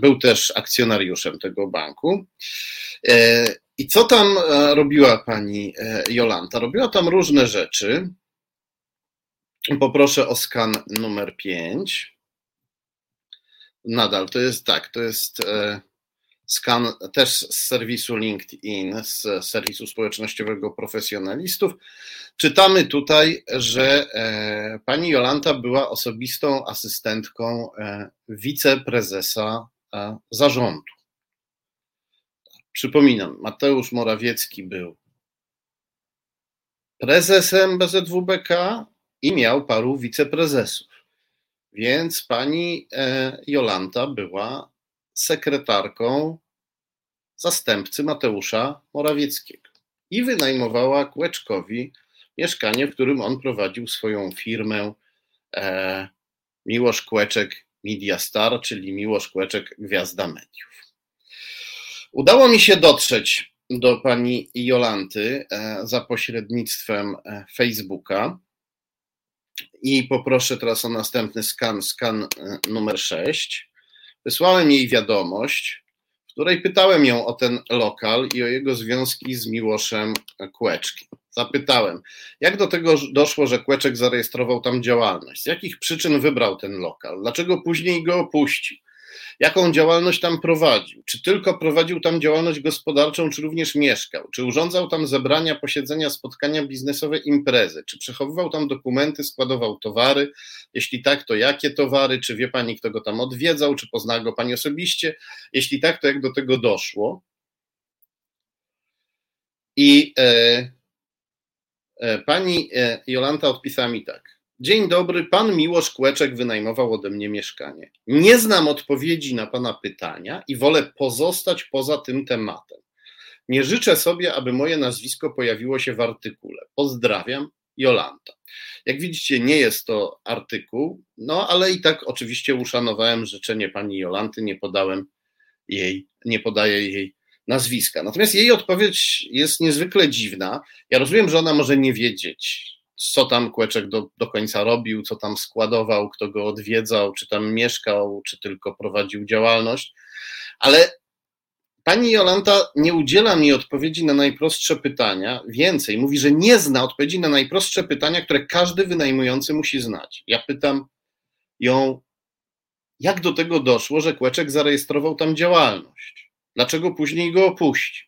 S2: Był też akcjonariuszem tego banku. I co tam robiła pani Jolanta? Robiła tam różne rzeczy. Poproszę o skan numer 5 nadal to jest tak, to jest e, skan też z serwisu LinkedIn, z serwisu społecznościowego profesjonalistów. Czytamy tutaj, że e, pani Jolanta była osobistą asystentką e, wiceprezesa zarządu. Przypominam, Mateusz Morawiecki był prezesem BZWBK i miał paru wiceprezesów. Więc pani e, Jolanta była sekretarką zastępcy Mateusza Morawieckiego i wynajmowała Kłeczkowi mieszkanie, w którym on prowadził swoją firmę e, Miłosz Kłeczek Media Star, czyli Miłosz Kłeczek Gwiazda Mediów. Udało mi się dotrzeć do pani Jolanty e, za pośrednictwem Facebooka. I poproszę teraz o następny skan, skan e, numer 6. Wysłałem jej wiadomość, w której pytałem ją o ten lokal i o jego związki z Miłoszem Kłeczkiem. Zapytałem, jak do tego doszło, że Kłeczek zarejestrował tam działalność, z jakich przyczyn wybrał ten lokal, dlaczego później go opuścił, jaką działalność tam prowadził, czy tylko prowadził tam działalność gospodarczą, czy również mieszkał, czy urządzał tam zebrania, posiedzenia, spotkania biznesowe, imprezy, czy przechowywał tam dokumenty, składował towary, jeśli tak, to jakie towary, czy wie pani, kto go tam odwiedzał, czy poznała go pani osobiście, jeśli tak, to jak do tego doszło. I e, e, pani e, Jolanta odpisała mi tak. Dzień dobry, pan Miłosz Kłeczek wynajmował ode mnie mieszkanie. Nie znam odpowiedzi na pana pytania i wolę pozostać poza tym tematem. Nie życzę sobie, aby moje nazwisko pojawiło się w artykule. Pozdrawiam, Jolanta. Jak widzicie, nie jest to artykuł, no ale i tak oczywiście uszanowałem życzenie pani Jolanty, nie podałem jej, nie podaję jej nazwiska. Natomiast jej odpowiedź jest niezwykle dziwna. Ja rozumiem, że ona może nie wiedzieć, co tam Kłeczek do, do końca robił, co tam składował, kto go odwiedzał, czy tam mieszkał, czy tylko prowadził działalność, ale pani Jolanta nie udziela mi odpowiedzi na najprostsze pytania. Więcej, mówi, że nie zna odpowiedzi na najprostsze pytania, które każdy wynajmujący musi znać. Ja pytam ją, jak do tego doszło, że Kłeczek zarejestrował tam działalność? Dlaczego później go opuścił?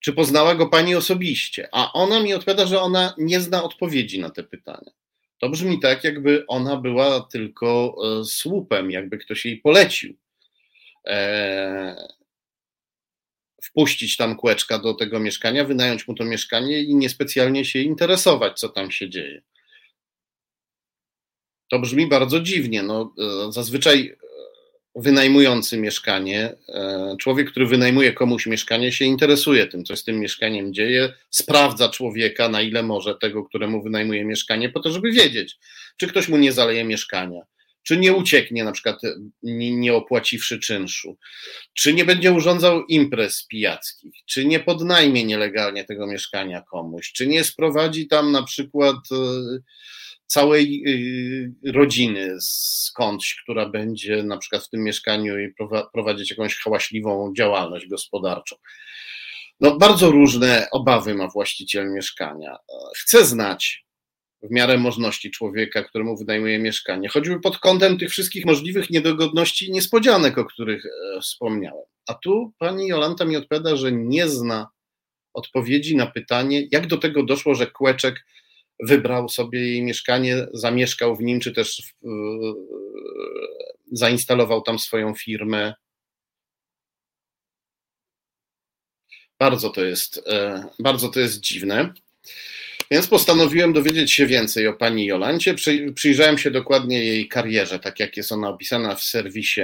S2: Czy poznała go pani osobiście? A ona mi odpowiada, że ona nie zna odpowiedzi na te pytania. To brzmi tak, jakby ona była tylko e, słupem, jakby ktoś jej polecił. E, wpuścić tam kłeczka do tego mieszkania, wynająć mu to mieszkanie i niespecjalnie się interesować, co tam się dzieje. To brzmi bardzo dziwnie. No, e, zazwyczaj wynajmujący mieszkanie, e, człowiek, który wynajmuje komuś mieszkanie, się interesuje tym, co z tym mieszkaniem dzieje, sprawdza człowieka, na ile może tego, któremu wynajmuje mieszkanie, po to, żeby wiedzieć, czy ktoś mu nie zaleje mieszkania, czy nie ucieknie, na przykład nie, opłaciwszy czynszu, czy nie będzie urządzał imprez pijackich, czy nie podnajmie nielegalnie tego mieszkania komuś, czy nie sprowadzi tam na przykład e, całej y, rodziny skądś, która będzie na przykład w tym mieszkaniu i prowadzić jakąś hałaśliwą działalność gospodarczą. No, bardzo różne obawy ma właściciel mieszkania. Chce znać w miarę możliwości człowieka, któremu wynajmuje mieszkanie, choćby pod kątem tych wszystkich możliwych niedogodności i niespodzianek, o których e, wspomniałem. A tu pani Jolanta mi odpowiada, że nie zna odpowiedzi na pytanie, jak do tego doszło, że Kłeczek wybrał sobie jej mieszkanie, zamieszkał w nim, czy też zainstalował tam swoją firmę. Bardzo to jest, e, bardzo to jest dziwne. Więc postanowiłem dowiedzieć się więcej o pani Jolancie. Przyjrzałem się dokładnie jej karierze, tak jak jest ona opisana w serwisie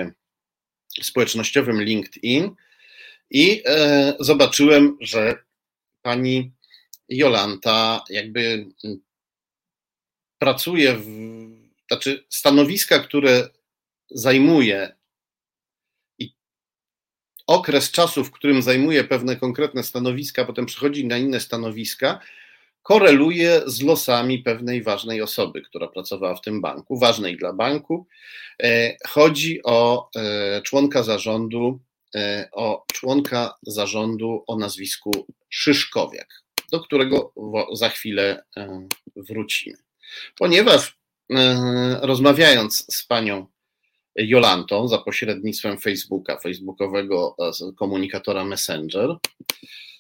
S2: społecznościowym LinkedIn i e, zobaczyłem, że pani Jolanta jakby pracuje w, znaczy stanowiska, które zajmuje i okres czasu, w którym zajmuje pewne konkretne stanowiska, potem przechodzi na inne stanowiska, koreluje z losami pewnej ważnej osoby, która pracowała w tym banku, ważnej dla banku. E, chodzi o e, członka zarządu, e, o członka zarządu o nazwisku Szyszkowiak, do którego za chwilę wrócimy ponieważ e, rozmawiając z panią Jolantą za pośrednictwem Facebooka, facebookowego e, komunikatora Messenger,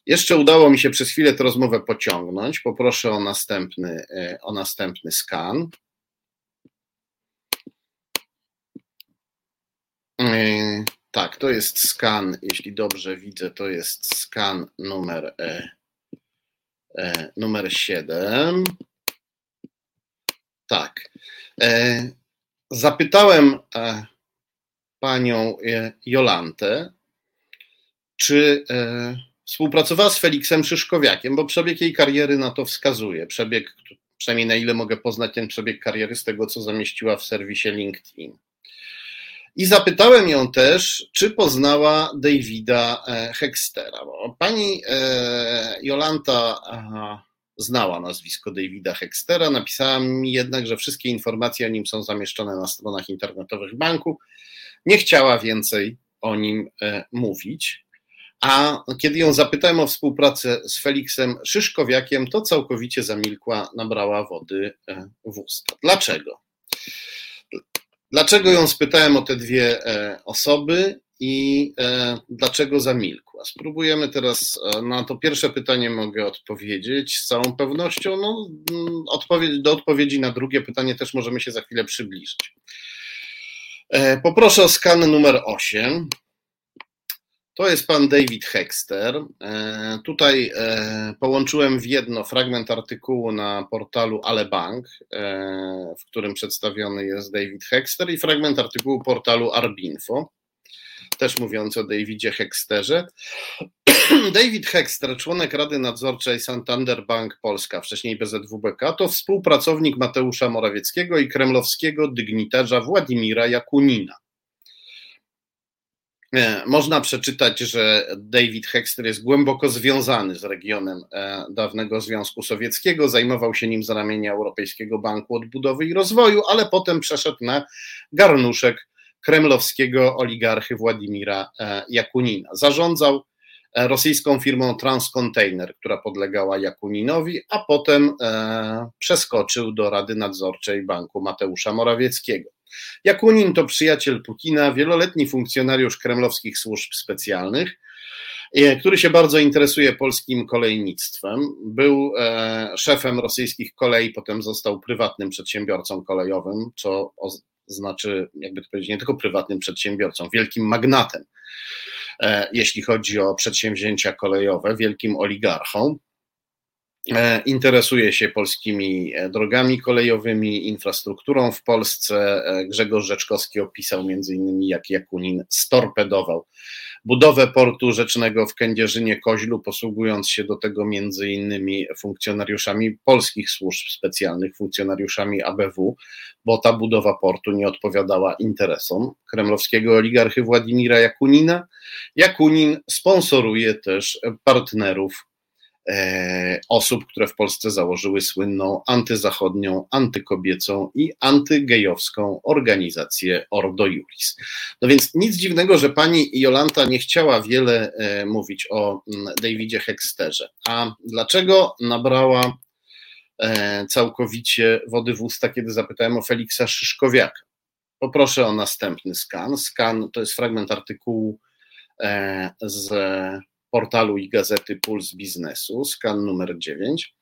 S2: jeszcze udało mi się przez chwilę tę rozmowę pociągnąć. Poproszę o następny, e, o następny skan. Tak, to jest skan, jeśli dobrze widzę, to jest skan numer, numer 7. Tak. E, zapytałem e, panią e, Jolantę, czy współpracowała z Feliksem Szyszkowiakiem, bo przebieg jej kariery na to wskazuje. Przebieg, przynajmniej na ile mogę poznać ten przebieg kariery z tego, co zamieściła w serwisie LinkedIn. I zapytałem ją też, czy poznała Davida Hextera. Bo pani Jolanta znała nazwisko Davida Hextera. Napisała mi jednak, że wszystkie informacje o nim są zamieszczone na stronach internetowych banku. Nie chciała więcej o nim e, mówić. A kiedy ją zapytałem o współpracę z Feliksem Szyszkowiakiem, to całkowicie zamilkła, nabrała wody e, w usta. Dlaczego? Dlaczego ją spytałem o te dwie osoby i dlaczego zamilkła? Spróbujemy teraz na to pierwsze pytanie mogę odpowiedzieć z całą pewnością. No, mm, odpowiedź, do odpowiedzi na drugie pytanie też możemy się za chwilę przybliżyć. Poproszę o skan numer 8. To jest pan David Hexter. E, tutaj e, połączyłem w jedno fragment artykułu na portalu Alebank, e, w którym przedstawiony jest David Hexter, i fragment artykułu portalu Arbinfo, też mówiący o Davidzie Hexterze. David Hexter, członek Rady Nadzorczej Santander Bank Polska, wcześniej BZWBK, to współpracownik Mateusza Morawieckiego i kremlowskiego dygnitarza Władimira Jakunina. E, można przeczytać, że David Hexter jest głęboko związany z regionem e, dawnego Związku Sowieckiego, zajmował się nim z ramienia Europejskiego Banku Odbudowy i Rozwoju, ale potem przeszedł na garnuszek kremlowskiego oligarchy Władimira e, Jakunina. Zarządzał rosyjską firmą Transcontainer, która podlegała Jakuninowi, a potem przeskoczył do Rady Nadzorczej Banku Mateusza Morawieckiego. Jakunin to przyjaciel Putina, wieloletni funkcjonariusz kremlowskich służb specjalnych, e, który się bardzo interesuje polskim kolejnictwem. Był e, szefem rosyjskich kolei, potem został prywatnym przedsiębiorcą kolejowym, co znaczy, jakby to powiedzieć, nie tylko prywatnym przedsiębiorcą, wielkim magnatem, e, jeśli chodzi o przedsięwzięcia kolejowe, wielkim oligarchą. E, interesuje się polskimi e, drogami kolejowymi, infrastrukturą w Polsce. Grzegorz Rzeczkowski opisał między innymi, jak Jakunin storpedował budowę portu rzecznego w Kędzierzynie-Koźlu, posługując się do tego między innymi funkcjonariuszami polskich służb specjalnych, funkcjonariuszami ABW, bo ta budowa portu nie odpowiadała interesom kremlowskiego oligarchy Władimira Jakunina. Jakunin sponsoruje też partnerów osób, które w Polsce założyły słynną antyzachodnią, antykobiecą i antygejowską organizację Ordo Juris. No więc nic dziwnego, że pani Jolanta nie chciała wiele e, mówić o mm, Davidzie Hexterze. A dlaczego nabrała e, całkowicie wody w usta, kiedy zapytałem o Feliksa Szyszkowiaka? Poproszę o następny skan. Skan to jest fragment artykułu z portalu i gazety Puls Biznesu, skan numer 9.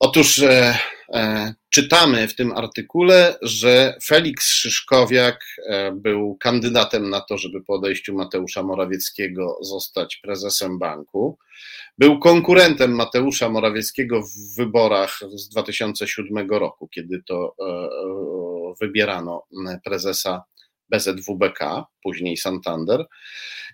S2: Otóż e, e, czytamy w tym artykule, że Felix Szyszkowiak e, był kandydatem na to, żeby po odejściu Mateusza Morawieckiego zostać prezesem banku. Był konkurentem Mateusza Morawieckiego w wyborach z 2007 roku, kiedy to e, e, wybierano prezesa BZWBK, później Santander.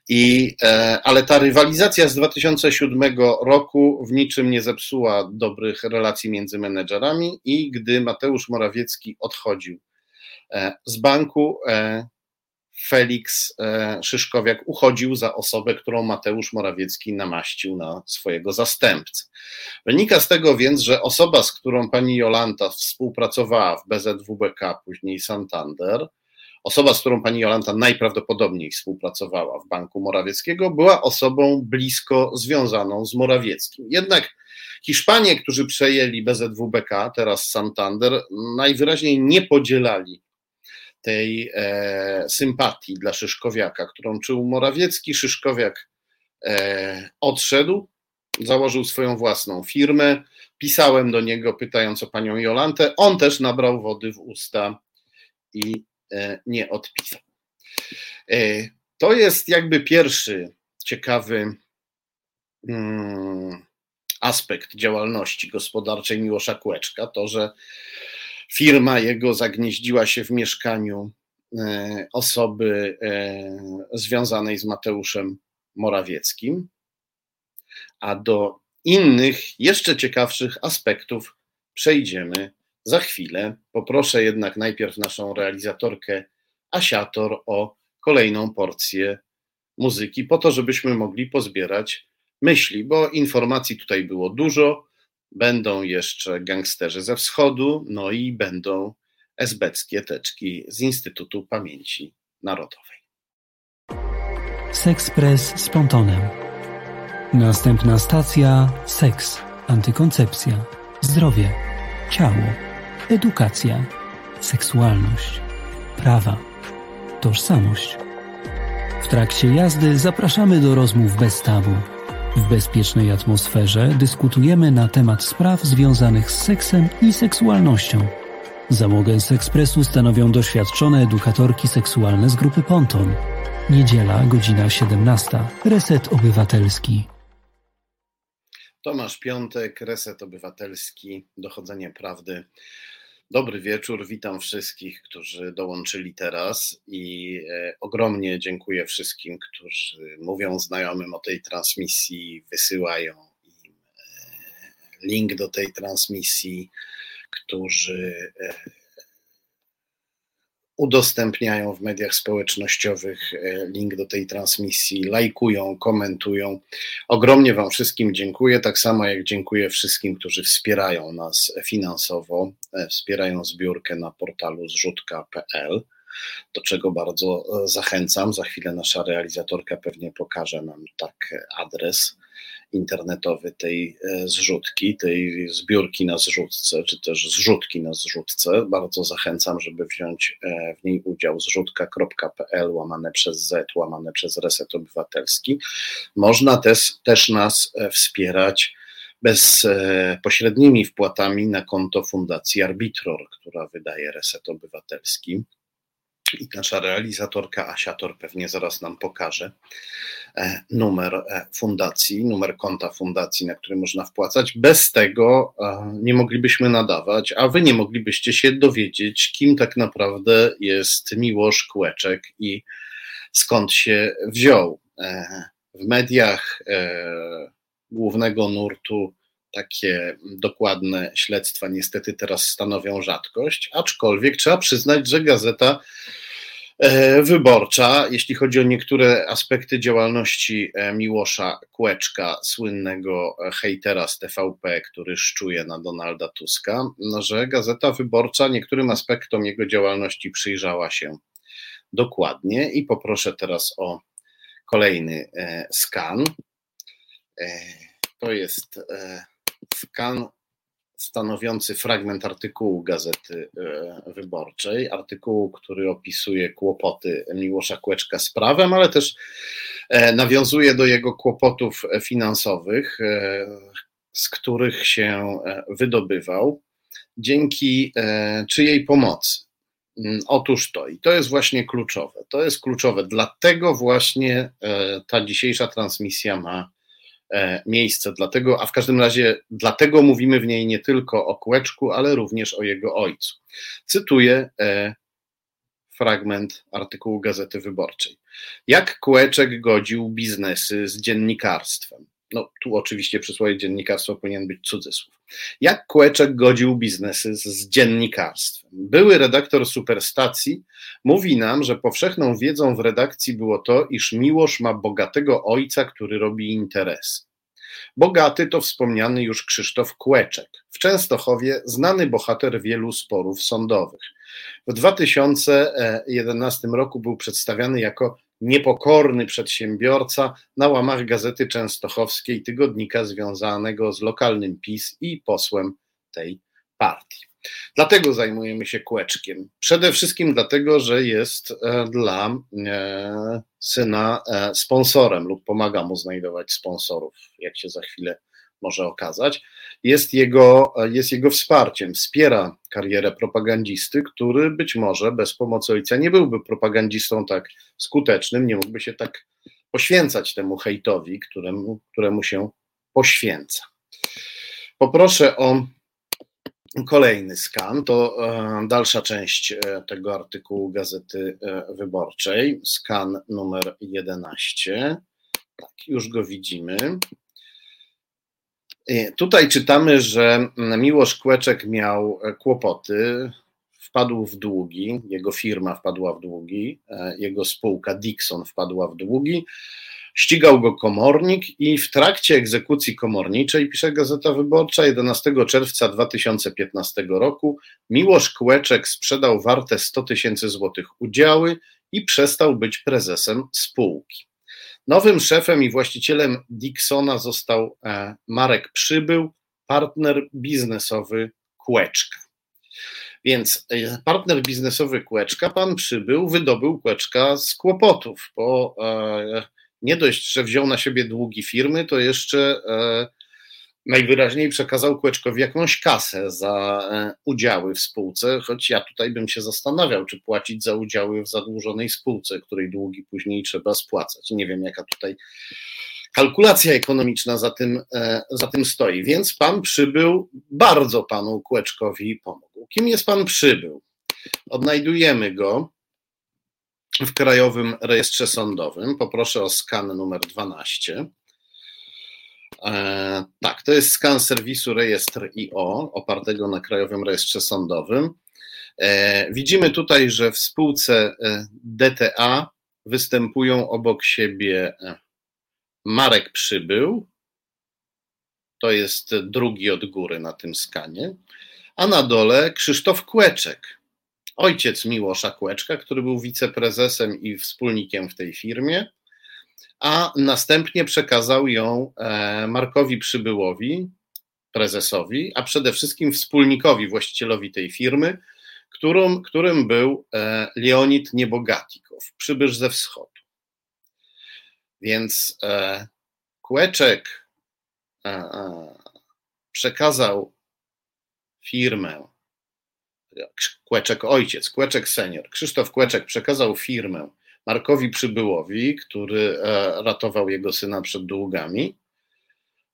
S2: I, e, ale ta rywalizacja z 2007 roku w niczym nie zepsuła dobrych relacji między menedżerami i gdy Mateusz Morawiecki odchodził e, z banku, e, Felix Szyszkowiak uchodził za osobę, którą Mateusz Morawiecki namaścił na swojego zastępcę. Wynika z tego więc, że osoba, z którą pani Jolanta współpracowała w BZWBK, później Santander, Osoba, z którą pani Jolanta najprawdopodobniej współpracowała w Banku Morawieckiego, była osobą blisko związaną z Morawieckim. Jednak Hiszpanie, którzy przejęli BZWBK, teraz Santander, najwyraźniej nie podzielali tej e, sympatii dla Szyszkowiaka, którą czuł Morawiecki. Szyszkowiak e, odszedł, założył swoją własną firmę. Pisałem do niego, pytając o panią Jolantę. On też nabrał wody w usta i nie odpisał. E, to jest jakby pierwszy ciekawy mm, aspekt działalności gospodarczej Miłosza Kłeczka, to, że firma jego zagnieździła się w mieszkaniu e, osoby związanej z Mateuszem Morawieckim, a do innych, jeszcze ciekawszych aspektów przejdziemy za chwilę. Poproszę jednak najpierw naszą realizatorkę Asiator o kolejną porcję muzyki, po to, żebyśmy mogli pozbierać myśli, bo informacji tutaj było dużo. Będą jeszcze gangsterzy ze wschodu, no i będą esbeckie teczki z Instytutu Pamięci Narodowej.
S4: Sexpress z Pontonem. Następna stacja: seks, antykoncepcja, zdrowie, ciało edukacja, seksualność, prawa. Tożsamość. W trakcie jazdy zapraszamy do rozmów bez tabu. W bezpiecznej atmosferze dyskutujemy na temat spraw związanych z seksem i seksualnością. Załogę z ekspresu stanowią doświadczone edukatorki seksualne z grupy Ponton. Niedziela, godzina 17. Reset Obywatelski.
S2: Tomasz Piątek, Reset Obywatelski, Dochodzenie Prawdy. Dobry wieczór, witam wszystkich, którzy dołączyli teraz i e, ogromnie dziękuję wszystkim, którzy mówią znajomym o tej transmisji, wysyłają im e, link do tej transmisji, którzy e, udostępniają w mediach społecznościowych e, link do tej transmisji, lajkują, komentują. Ogromnie Wam wszystkim dziękuję, tak samo jak dziękuję wszystkim, którzy wspierają nas finansowo, e, wspierają zbiórkę na portalu zrzutka.pl do czego bardzo e, zachęcam. Za chwilę nasza realizatorka pewnie pokaże nam tak adres internetowy tej e, zrzutki, tej zbiórki na zrzutce, czy też zrzutki na zrzutce. Bardzo zachęcam, żeby wziąć e, w niej udział zrzutka.pl łamane przez Z, łamane przez Reset Obywatelski. Można też, też nas e, wspierać bezpośrednimi wpłatami na konto Fundacji Arbitror, która wydaje Reset Obywatelski i nasza realizatorka Asiator pewnie zaraz nam pokaże e, numer e, fundacji, numer konta fundacji, na który można wpłacać. Bez tego e, nie moglibyśmy nadawać, a wy nie moglibyście się dowiedzieć, kim tak naprawdę jest Miłosz Kłeczek i skąd się wziął. W mediach głównego nurtu takie dokładne śledztwa niestety teraz stanowią rzadkość, aczkolwiek trzeba przyznać, że gazeta e, wyborcza, jeśli chodzi o niektóre aspekty działalności e, Miłosza Kłeczka, słynnego hejtera z TVP, który szczuje na Donalda Tuska, no, że Gazeta Wyborcza niektórym aspektom jego działalności przyjrzała się dokładnie i poproszę teraz o kolejny e, skan. To jest skan stanowiący fragment artykułu Gazety e, Wyborczej, artykułu, który opisuje kłopoty Miłosza Kłeczka z prawem, ale też e, nawiązuje do jego kłopotów finansowych, e, z których się wydobywał, dzięki czyjej pomocy. Mm, otóż to, i to jest właśnie kluczowe. To jest kluczowe, dlatego właśnie ta dzisiejsza transmisja ma miejsce. Dlatego, a w każdym razie dlatego mówimy w niej nie tylko o Kłeczku, ale również o jego ojcu. Cytuję e, fragment artykułu Gazety Wyborczej. Jak Kłeczek godził biznesy z dziennikarstwem? No tu oczywiście przysłowie dziennikarstwo powinien być cudzysłów. Jak Kłeczek godził biznesy z dziennikarstwem? Były redaktor Superstacji mówi nam, że powszechną wiedzą w redakcji było to, iż Miłosz ma bogatego ojca, który robi interesy. Bogaty to wspomniany już Krzysztof Kłeczek, w Częstochowie znany bohater wielu sporów sądowych. W 2011 roku był przedstawiany jako niepokorny przedsiębiorca na łamach Gazety Częstochowskiej, tygodnika związanego z lokalnym PiS i posłem tej partii. Dlatego zajmujemy się kłeczkiem. Przede wszystkim dlatego, że jest e, dla e, syna e, sponsorem lub pomaga mu znajdować sponsorów, jak się za chwilę może okazać. Jest jego, jest jego wsparciem, wspiera karierę propagandzisty, który być może bez pomocy ojca nie byłby propagandzistą tak skutecznym, nie mógłby się tak poświęcać temu hejtowi, któremu, któremu się poświęca. Poproszę o Kolejny skan to e, dalsza część e, tego artykułu Gazety e, Wyborczej, skan numer 11. Tak, już go widzimy. Tutaj czytamy, że Miłosz Kłeczek miał kłopoty, wpadł w długi, jego firma wpadła w długi, jego spółka Dixon wpadła w długi Ścigał go komornik i w trakcie egzekucji komorniczej, pisze Gazeta Wyborcza, 11 czerwca 2015 roku Miłosz Kłeczek sprzedał warte 100 tysięcy złotych udziały i przestał być prezesem spółki. Nowym szefem i właścicielem Dixona został e, Marek Przybył, partner biznesowy Kłeczka. Więc partner biznesowy Kłeczka, pan przybył, wydobył Kłeczka z kłopotów, bo nie dość, że wziął na siebie długi firmy, to jeszcze najwyraźniej przekazał Kłeczkowi jakąś kasę za e, udziały w spółce, choć ja tutaj bym się zastanawiał, czy płacić za udziały w zadłużonej spółce, której długi później trzeba spłacać. Nie wiem, jaka tutaj kalkulacja ekonomiczna za tym, e, za tym stoi. Więc pan przybył, bardzo panu Kłeczkowi pomógł. Kim jest pan przybył? Odnajdujemy go w Krajowym Rejestrze Sądowym. Poproszę o skan numer 12. E, tak, to jest skan serwisu rejestr IO opartego na Krajowym Rejestrze Sądowym. E, widzimy tutaj, że w spółce e, DTA występują obok siebie Marek Przybył, to jest drugi od góry na tym skanie, a na dole Krzysztof Kłeczek, ojciec Miłosza Kłeczka, który był wiceprezesem i wspólnikiem w tej firmie a następnie przekazał ją e, Markowi Przybyłowi, prezesowi, a przede wszystkim wspólnikowi, właścicielowi tej firmy, którym, którym był e, Leonid Niebogatikow, przybysz ze wschodu. Więc e, Kłeczek przekazał firmę, Kłeczek ojciec, Kłeczek senior, Krzysztof Kłeczek przekazał firmę Markowi Przybyłowi, który e, ratował jego syna przed długami,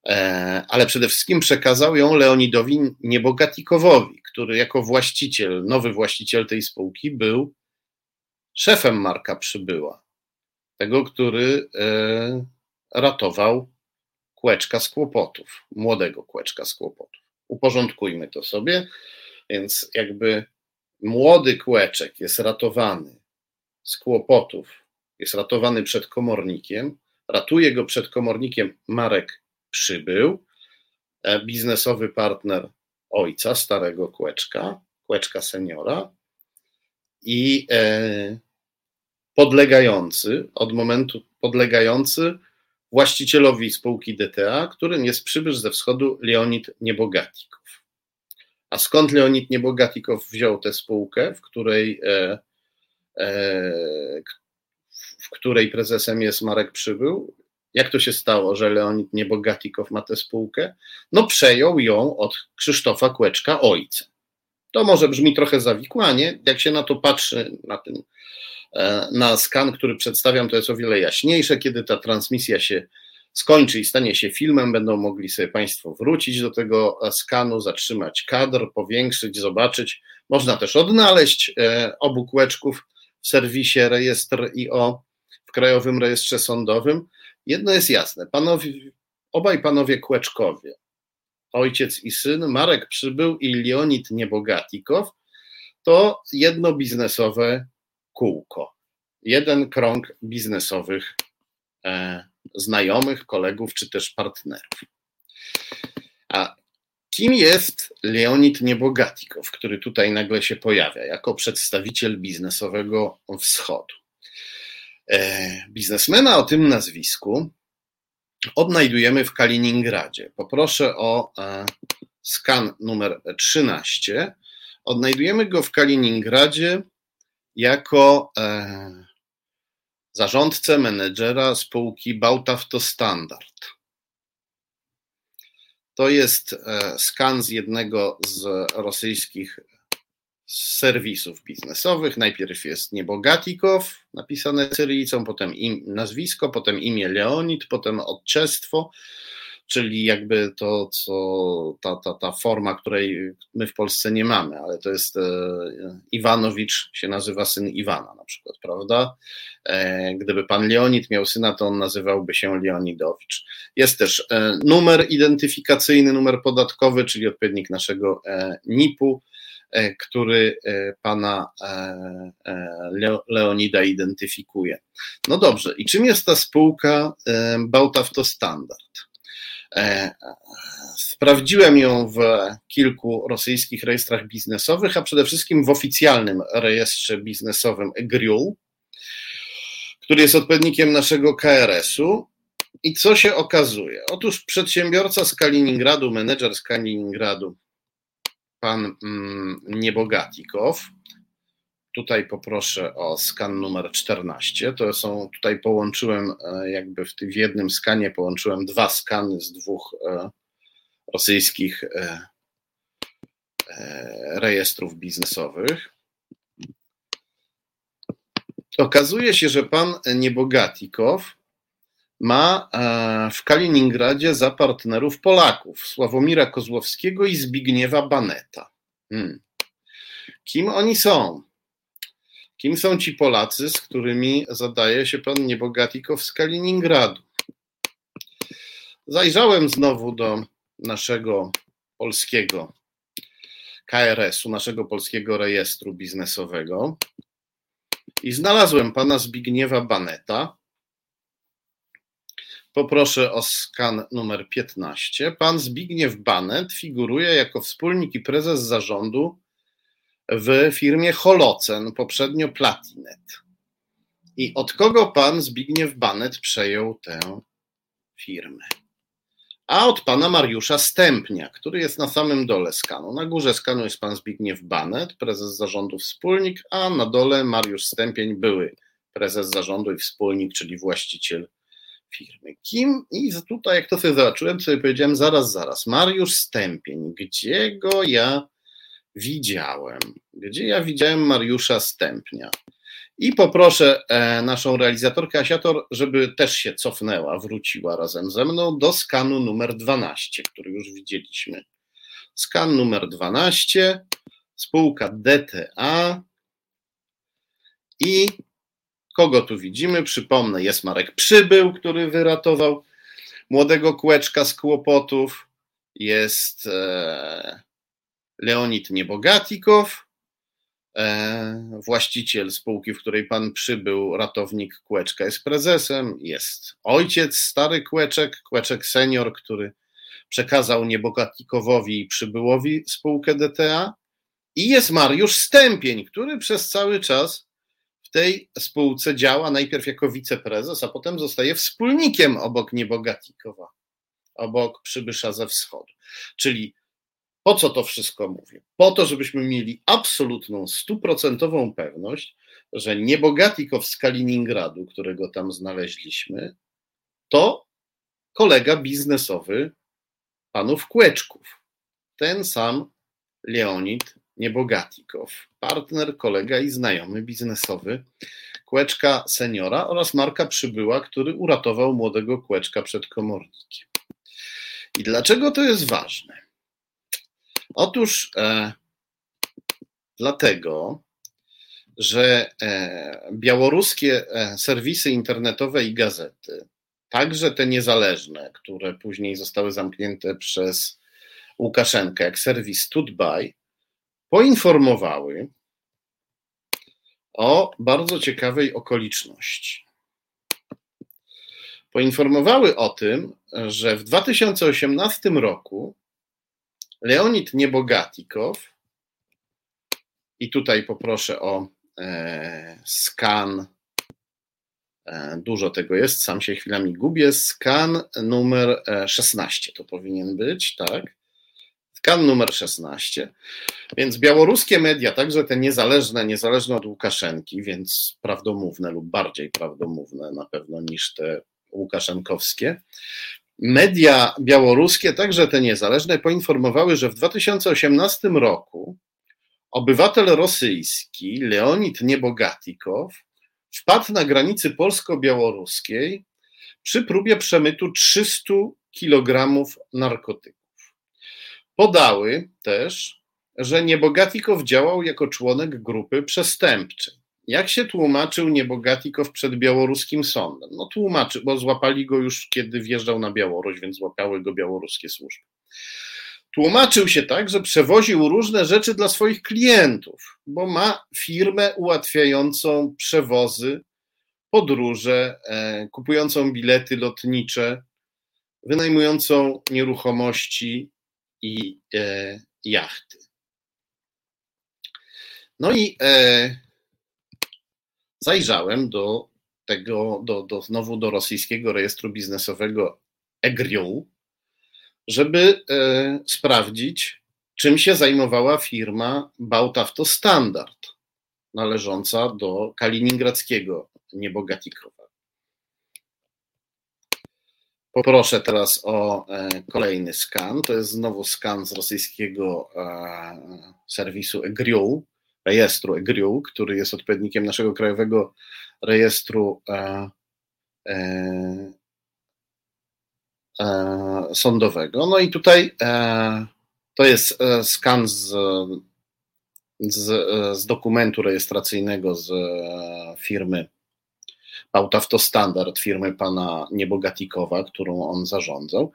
S2: e, ale przede wszystkim przekazał ją Leonidowi Niebogatikowowi, który jako właściciel, nowy właściciel tej spółki był szefem Marka Przybyła, tego, który e, ratował kłeczka z kłopotów, młodego kłeczka z kłopotów. Uporządkujmy to sobie, więc jakby młody kłeczek jest ratowany z kłopotów, jest ratowany przed komornikiem. Ratuje go przed komornikiem Marek Przybył, e, biznesowy partner ojca, starego Kłeczka, Kłeczka seniora i e, podlegający, od momentu podlegający właścicielowi spółki DTA, którym jest przybysz ze wschodu Leonid Niebogatikow. A skąd Leonid Niebogatikow wziął tę spółkę, w której e, w której prezesem jest Marek Przybył. Jak to się stało, że Leonid Niebogatikow ma tę spółkę? No przejął ją od Krzysztofa Kłeczka, ojca. To może brzmi trochę zawikłanie, jak się na to patrzy, na ten e, na skan, który przedstawiam, to jest o wiele jaśniejsze. Kiedy ta transmisja się skończy i stanie się filmem, będą mogli sobie Państwo wrócić do tego skanu, zatrzymać kadr, powiększyć, zobaczyć. Można też odnaleźć e, obu kłeczków w serwisie rejestr IO w Krajowym Rejestrze Sądowym. Jedno jest jasne, panowie, obaj panowie Kłeczkowie, ojciec i syn, Marek Przybył i Leonid Niebogatikow, to jedno biznesowe kółko, jeden krąg biznesowych e, znajomych, kolegów czy też partnerów. A Kim jest Leonid Niebogatikow, który tutaj nagle się pojawia jako przedstawiciel biznesowego wschodu? E, biznesmena o tym nazwisku odnajdujemy w Kaliningradzie. Poproszę o e, skan numer 13. Odnajdujemy go w Kaliningradzie jako e, zarządcę menedżera spółki Bautawto Standard. To jest e, skan z jednego z rosyjskich serwisów biznesowych. Najpierw jest Niebogatikow, napisane cyrylicą, potem im, nazwisko, potem imię Leonid, potem odczestwo, czyli jakby to, co ta, ta, ta forma, której my w Polsce nie mamy, ale to jest e, Iwanowicz, się nazywa syn Iwana na przykład, prawda? E, gdyby pan Leonid miał syna, to on nazywałby się Leonidowicz. Jest też e, numer identyfikacyjny, numer podatkowy, czyli odpowiednik naszego NIP-u, który pana Leonida identyfikuje. No dobrze, i czym jest ta spółka Bałtawto Standard? E, sprawdziłem ją w kilku rosyjskich rejestrach biznesowych, a przede wszystkim w oficjalnym rejestrze biznesowym EGRIUL, który jest odpowiednikiem naszego KRS-u. I co się okazuje? Otóż przedsiębiorca z Kaliningradu, menedżer z Kaliningradu, pan mm, Niebogatikow. Tutaj poproszę o skan numer 14. To są, tutaj połączyłem e, jakby w, tym, jednym skanie połączyłem dwa skany z dwóch e, rosyjskich e, rejestrów biznesowych. Okazuje się, że pan Niebogatikow ma w Kaliningradzie za partnerów Polaków Sławomira Kozłowskiego i Zbigniewa Baneta. Hmm. Kim oni są? Kim są ci Polacy, z którymi zadaje się pan Niebogatikow z Kaliningradu? Zajrzałem znowu do naszego polskiego KRS-u, naszego polskiego rejestru biznesowego i znalazłem pana Zbigniewa Baneta. Poproszę o skan numer 15. Pan Zbigniew Banet figuruje jako wspólnik i prezes zarządu w firmie Holocen, poprzednio Platinet. I od kogo pan Zbigniew Banet przejął tę firmę? A od pana Mariusza Stępnia, który jest na samym dole skanu. Na górze skanu jest pan Zbigniew Banet, prezes zarządu wspólnik, a na dole Mariusz Stępień, były prezes zarządu i wspólnik, czyli właściciel firmy. Kim? I tutaj, jak to sobie zobaczyłem, sobie powiedziałem, zaraz, zaraz, Mariusz Stępień, gdzie go ja widziałem? Gdzie ja widziałem Mariusza Stępnia? I poproszę e, naszą realizatorkę Asiator, żeby też się cofnęła, wróciła razem ze mną do skanu numer 12, który już widzieliśmy. Skan numer 12, spółka DTA i kogo tu widzimy? Przypomnę, jest Marek Przybył, który wyratował młodego kółeczka z kłopotów, jest e, Leonid Niebogatikow, e, właściciel spółki, w której pan przybył, ratownik Kłeczka jest prezesem, jest ojciec, stary Kłeczek, Kłeczek senior, który przekazał Niebogatikowowi i przybyłowi spółkę DTA i jest Mariusz Stępień, który przez cały czas w tej spółce działa najpierw jako wiceprezes, a potem zostaje wspólnikiem obok Niebogatikowa, obok przybysza ze wschodu. Czyli po co to wszystko mówię? Po to, żebyśmy mieli absolutną, stuprocentową pewność, że Niebogatikow z Kaliningradu, którego tam znaleźliśmy, to kolega biznesowy panów Kłeczków. Ten sam Leonid Niebogatikow, partner, kolega i znajomy biznesowy Kłeczka seniora oraz Marka Przybyła, który uratował młodego Kłeczka przed komornikiem. I dlaczego to jest ważne? Otóż e, dlatego, że e, białoruskie e, serwisy internetowe i gazety, także te niezależne, które później zostały zamknięte przez Łukaszenkę, jak serwis Tutbaj, poinformowały o bardzo ciekawej okoliczności. Poinformowały o tym, że w 2018 roku Leonid Niebogatikow, i tutaj poproszę o e, skan, e, dużo tego jest, sam się chwilami gubię, skan numer 16 e, to powinien być, tak? Skan numer 16. Więc białoruskie media, także te niezależne, niezależne od Łukaszenki, więc prawdomówne lub bardziej prawdomówne na pewno niż te łukaszenkowskie, Media białoruskie, także te niezależne, poinformowały, że w 2018 roku obywatel rosyjski Leonid Niebogatikow wpadł na granicy polsko-białoruskiej przy próbie przemytu 300 kg narkotyków. Podały też, że Niebogatikow działał jako członek grupy przestępczej. Jak się tłumaczył Niebogatikow przed białoruskim sądem? No tłumaczy, bo złapali go już kiedy wjeżdżał na Białoruś, więc złapały go białoruskie służby. Tłumaczył się tak, że przewoził różne rzeczy dla swoich klientów, bo ma firmę ułatwiającą przewozy, podróże, e, kupującą bilety lotnicze, wynajmującą nieruchomości i e, jachty. No i e, zajrzałem do tego, do, do, znowu do rosyjskiego rejestru biznesowego EGRIU, żeby e, sprawdzić, czym się zajmowała firma Bautawto Standard, należąca do kaliningradzkiego niebogatikowa. Poproszę teraz o e, kolejny skan. To jest znowu skan z rosyjskiego e, serwisu EGRIU, rejestru EGRIU, który jest odpowiednikiem naszego krajowego rejestru e, sądowego. No i tutaj to jest skan z, z, z dokumentu rejestracyjnego z firmy Standard firmy pana Niebogatikowa, którą on zarządzał.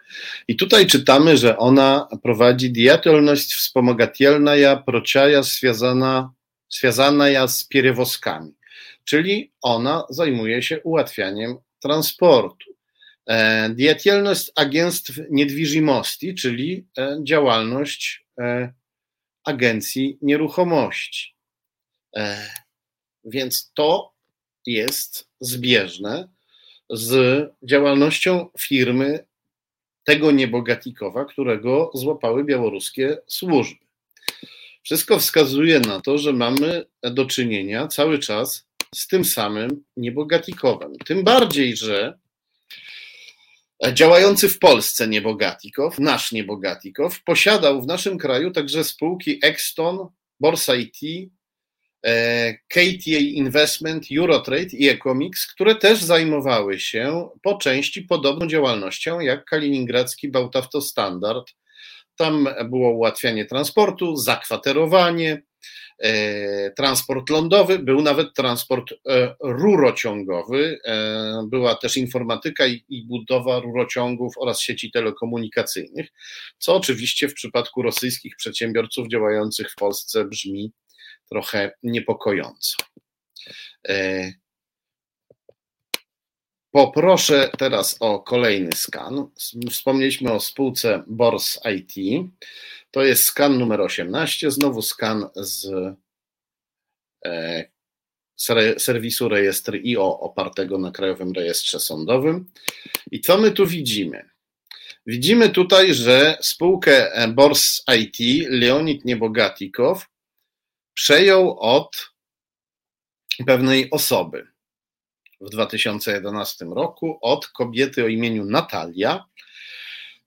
S2: I tutaj czytamy, że ona prowadzi diatelność wspomagatelna ja prociaja związana, związana ja z pierwoskami, czyli ona zajmuje się ułatwianiem transportu. E, diatelność agentstw niedwiżymości, czyli e, działalność e, agencji nieruchomości. Więc to jest zbieżne z działalnością firmy tego niebogatikowa, którego złapały białoruskie służby. Wszystko wskazuje na to, że mamy do czynienia cały czas z tym samym niebogatikowem. Tym bardziej, że działający w Polsce niebogatikow, nasz niebogatikow, posiadał w naszym kraju także spółki Exton, Borsa IT, E, KTA Investment, Eurotrade i Ecomix, które też zajmowały się po części podobną działalnością jak kaliningradzki Bałtawto Standard. Tam było ułatwianie transportu, zakwaterowanie, e, transport lądowy, był nawet transport e, rurociągowy, była też informatyka i budowa rurociągów oraz sieci telekomunikacyjnych, co oczywiście w przypadku rosyjskich przedsiębiorców działających w Polsce brzmi trochę niepokojąco. E, poproszę teraz o kolejny skan. Wspomnieliśmy o spółce Bors IT. To jest skan numer 18, znowu skan z e, serwisu rejestr IO opartego na Krajowym Rejestrze Sądowym. I co my tu widzimy? Widzimy tutaj, że spółkę Bors IT Leonid Niebogatikow przejął od pewnej osoby w 2011 roku, od kobiety o imieniu Natalia.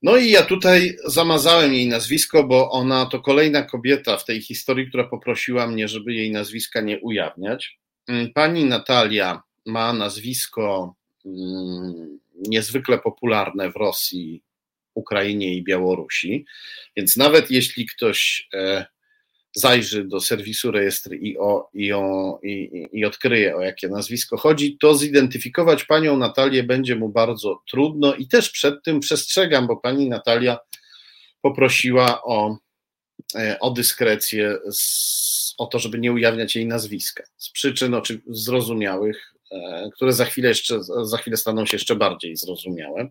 S2: No i ja tutaj zamazałem jej nazwisko, bo ona to kolejna kobieta w tej historii, która poprosiła mnie, żeby jej nazwiska nie ujawniać. Mm, pani Natalia ma nazwisko mm, niezwykle popularne w Rosji, Ukrainie i Białorusi, więc nawet jeśli ktoś e, zajrzy do serwisu rejestry i, o, i, o, i, i odkryje, o jakie nazwisko chodzi, to zidentyfikować panią Natalię będzie mu bardzo trudno i też przed tym przestrzegam, bo pani Natalia poprosiła o, e, o dyskrecję, o to, żeby nie ujawniać jej nazwiska, z przyczyn zrozumiałych, e, które za chwilę, jeszcze, za chwilę staną się jeszcze bardziej zrozumiałe.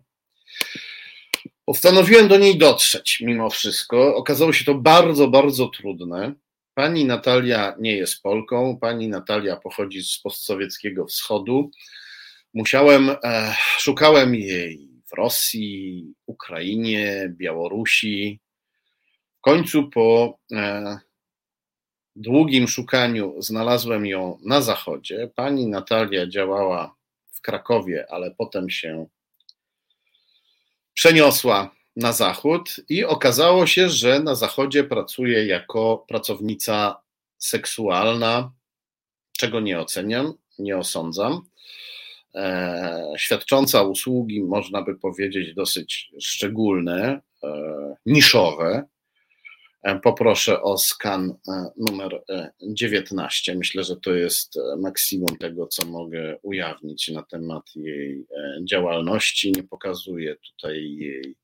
S2: Postanowiłem do niej dotrzeć mimo wszystko. Okazało się to bardzo, bardzo trudne. Pani Natalia nie jest Polką, pani Natalia pochodzi z postsowieckiego wschodu. Musiałem, e, szukałem jej w Rosji, Ukrainie, Białorusi. W końcu po e, długim szukaniu znalazłem ją na zachodzie. Pani Natalia działała w Krakowie, ale potem się przeniosła na zachód i okazało się, że na zachodzie pracuje jako pracownica seksualna, czego nie oceniam, nie osądzam. E, świadcząca usługi, można by powiedzieć, dosyć szczególne, e, niszowe. E, poproszę o skan e, numer 19. E, Myślę, że to jest maksimum tego, co mogę ujawnić na temat jej działalności. Nie pokazuję tutaj jej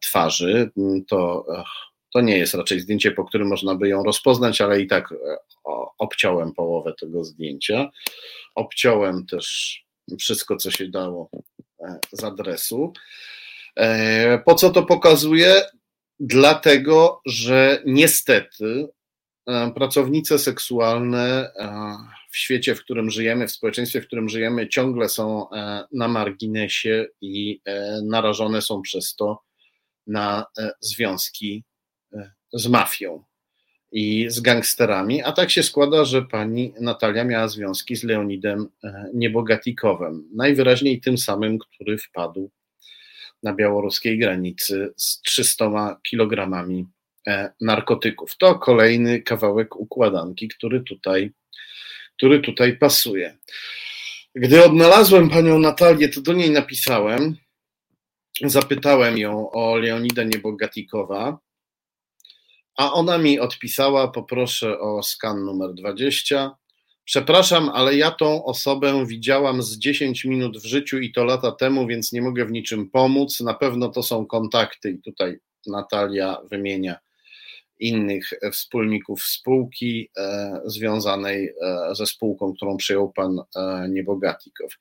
S2: twarzy. To, to nie jest raczej zdjęcie, po którym można by ją rozpoznać, ale i tak obciąłem połowę tego zdjęcia. Obciąłem też wszystko, co się dało z adresu. Po co to pokazuje? Dlatego że niestety e, pracownice seksualne e, w świecie, w którym żyjemy, w społeczeństwie, w którym żyjemy, ciągle są e, na marginesie i narażone są przez to na związki z mafią i z gangsterami, a tak się składa, że pani Natalia miała związki z Leonidem Niebogatikowem, najwyraźniej tym samym, który wpadł na białoruskiej granicy z 300 kilogramami narkotyków. To kolejny kawałek układanki, który tutaj, który tutaj pasuje. Gdy odnalazłem panią Natalię, to do niej napisałem, zapytałem ją o Leonida Niebogatikowa, a ona mi odpisała, poproszę o skan numer 20. Przepraszam, ale ja tą osobę widziałam z 10 minut w życiu i to lata temu, więc nie mogę w niczym pomóc. Na pewno to są kontakty i tutaj Natalia wymienia innych wspólników spółki e, związanej e, ze spółką, którą przejął pan e, Niebogatikow.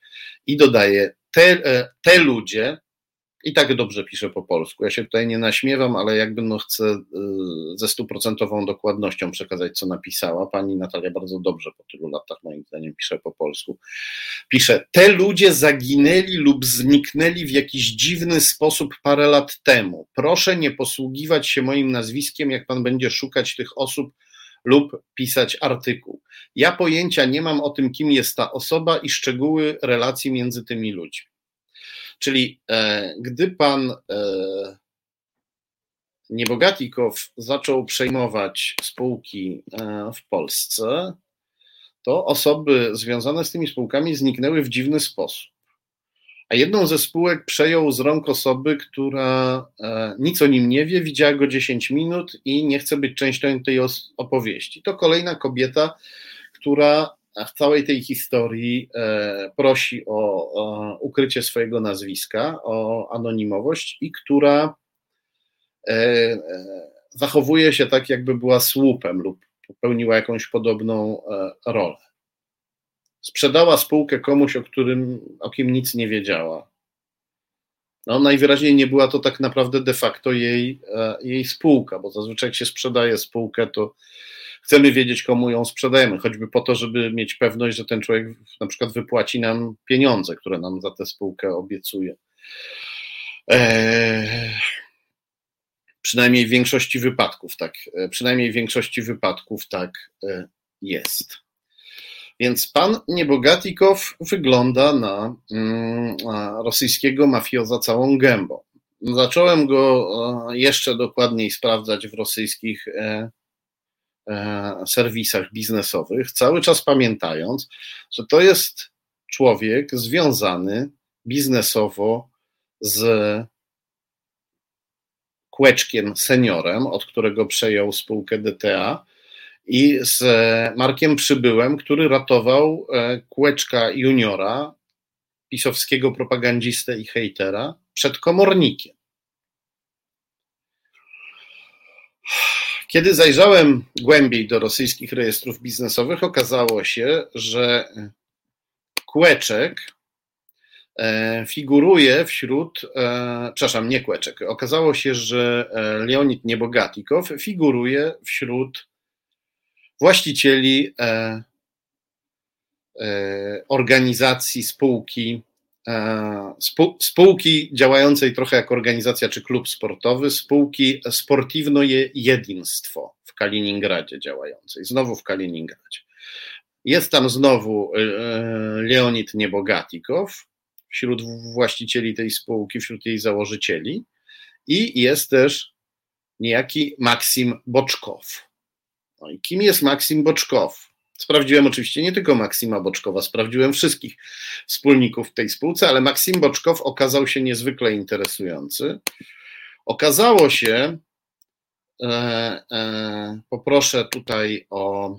S2: I dodaje, te, te ludzie, i tak dobrze piszę po polsku. Ja się tutaj nie naśmiewam, ale jakby no chcę y, ze stuprocentową dokładnością przekazać, co napisała. Pani Natalia bardzo dobrze po tylu latach, moim zdaniem, pisze po polsku. Pisze: Te ludzie zaginęli lub zniknęli w jakiś dziwny sposób parę lat temu. Proszę nie posługiwać się moim nazwiskiem, jak pan będzie szukać tych osób lub pisać artykuł. Ja pojęcia nie mam o tym, kim jest ta osoba i szczegóły relacji między tymi ludźmi. Czyli e, gdy pan e, Niebogatikow zaczął przejmować spółki e, w Polsce, to osoby związane z tymi spółkami zniknęły w dziwny sposób. A jedną ze spółek przejął z rąk osoby, która nic o nim nie wie, widziała go 10 minut i nie chce być częścią tej opowieści. To kolejna kobieta, która w całej tej historii e, prosi o, ukrycie swojego nazwiska, o anonimowość i która e, e, zachowuje się tak, jakby była słupem lub pełniła jakąś podobną rolę. Sprzedała spółkę komuś, o którym, o kim nic nie wiedziała. No, najwyraźniej nie była to tak naprawdę de facto jej, jej spółka, bo zazwyczaj jak się sprzedaje spółkę, to chcemy wiedzieć, komu ją sprzedajemy, choćby po to, żeby mieć pewność, że ten człowiek na przykład wypłaci nam pieniądze, które nam za tę spółkę obiecuje. Eee, przynajmniej w większości wypadków tak, e, przynajmniej w większości wypadków tak e, jest. Więc pan Niebogatikow wygląda na, mm, na rosyjskiego mafioza całą gębą. Zacząłem go e, jeszcze dokładniej sprawdzać w rosyjskich serwisach biznesowych, cały czas pamiętając, że to jest człowiek związany biznesowo z Kłeczkiem seniorem, od którego przejął spółkę DTA, i z Markiem Przybyłem, który ratował e, Kłeczka juniora, pisowskiego propagandzistę i hejtera, przed komornikiem. Kiedy zajrzałem głębiej do rosyjskich rejestrów biznesowych, okazało się, że Kłeczek e, figuruje wśród, e, przepraszam, nie Kłeczek, okazało się, że e, Leonid Niebogatikow figuruje wśród właścicieli organizacji spółki spółki działającej trochę jak organizacja czy klub sportowy, spółki Sportiwno Jedinstwo w Kaliningradzie działającej, znowu w Kaliningradzie. Jest tam znowu e, Leonid Niebogatikow wśród właścicieli tej spółki, wśród jej założycieli i jest też niejaki Maksim Boczkow. No i kim jest Maksim Boczkow? Sprawdziłem oczywiście nie tylko Maksima Boczkowa, sprawdziłem wszystkich wspólników w tej spółce, ale Maksim Boczkow okazał się niezwykle interesujący. Okazało się, e, e, poproszę tutaj o,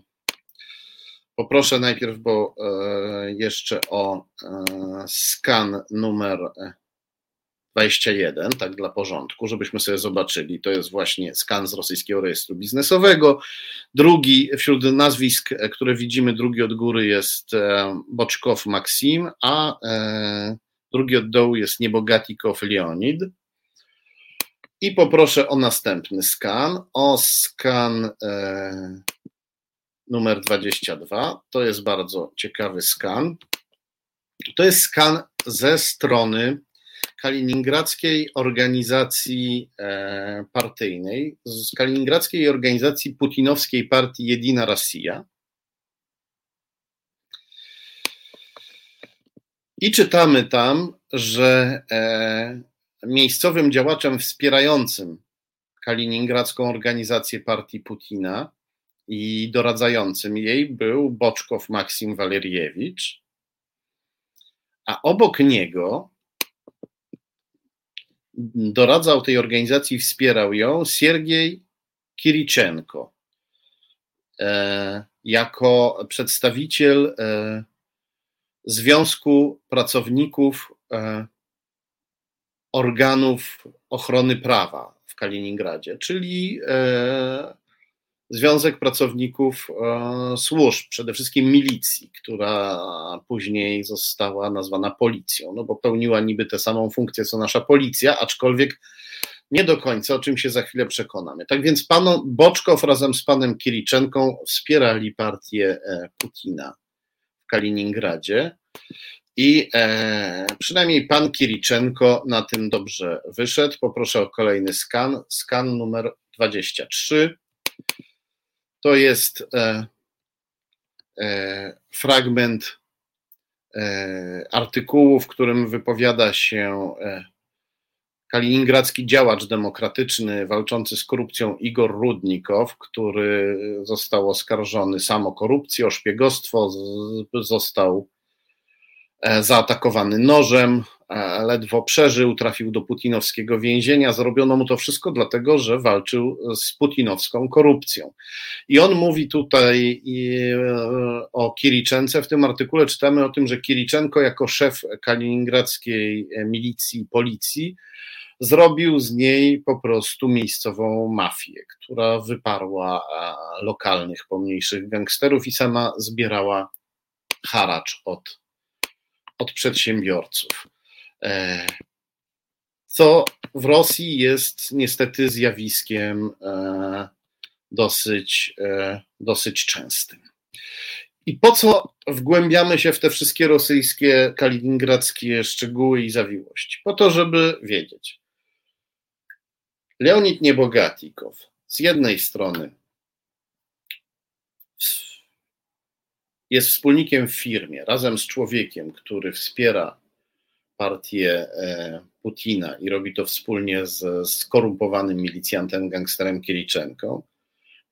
S2: poproszę najpierw, bo e, jeszcze o e, skan numer 21, tak dla porządku, żebyśmy sobie zobaczyli. To jest właśnie skan z rosyjskiego rejestru biznesowego. Drugi, wśród nazwisk, które widzimy, drugi od góry jest e, Boczkow Maksim, a e, drugi od dołu jest Niebogatikow Leonid. I poproszę o następny skan, o skan e, numer 22. To jest bardzo ciekawy skan. To jest skan ze strony kaliningradzkiej organizacji e, partyjnej, z kaliningradzkiej organizacji putinowskiej partii Jedina Rosja. I czytamy tam, że e, miejscowym działaczem wspierającym kaliningradzką organizację partii Putina i doradzającym jej był Boczkow Maksim Waleriewicz, a obok niego doradzał tej organizacji, wspierał ją Siergiej Kiriczenko. E, jako przedstawiciel e, Związku Pracowników e, Organów Ochrony Prawa w Kaliningradzie, czyli Związek Pracowników e, Służb, przede wszystkim milicji, która później została nazwana policją, no bo pełniła niby tę samą funkcję co nasza policja, aczkolwiek nie do końca, o czym się za chwilę przekonamy. Tak więc pan Boczkow razem z panem Kiriczenką wspierali partię e, Putina w Kaliningradzie. I e, przynajmniej pan Kiriczenko na tym dobrze wyszedł. Poproszę o kolejny skan. Skan numer 23 to jest e, e, fragment e, artykułu, w którym wypowiada się e, kaliningradzki działacz demokratyczny walczący z korupcją Igor Rudnikow, który został oskarżony sam o korupcję, o szpiegostwo, został e, zaatakowany nożem, ledwo przeżył, trafił do putinowskiego więzienia. Zrobiono mu to wszystko dlatego, że walczył z putinowską korupcją. I on mówi tutaj e, o Kiriczence. W tym artykule czytamy o tym, że Kiriczenko jako szef kaliningradzkiej milicji, policji, zrobił z niej po prostu miejscową mafię, która wyparła lokalnych, pomniejszych gangsterów i sama zbierała haracz od, od przedsiębiorców. E, co w Rosji jest niestety zjawiskiem e, dosyć, e, dosyć częstym. I po co wgłębiamy się w te wszystkie rosyjskie, kaliningradzkie szczegóły i zawiłości? Po to, żeby wiedzieć. Leonid Niebogatikow z jednej strony jest wspólnikiem w firmie razem z człowiekiem, który wspiera partię e, Putina i robi to wspólnie z skorumpowanym milicjantem, gangsterem Kiriczenką.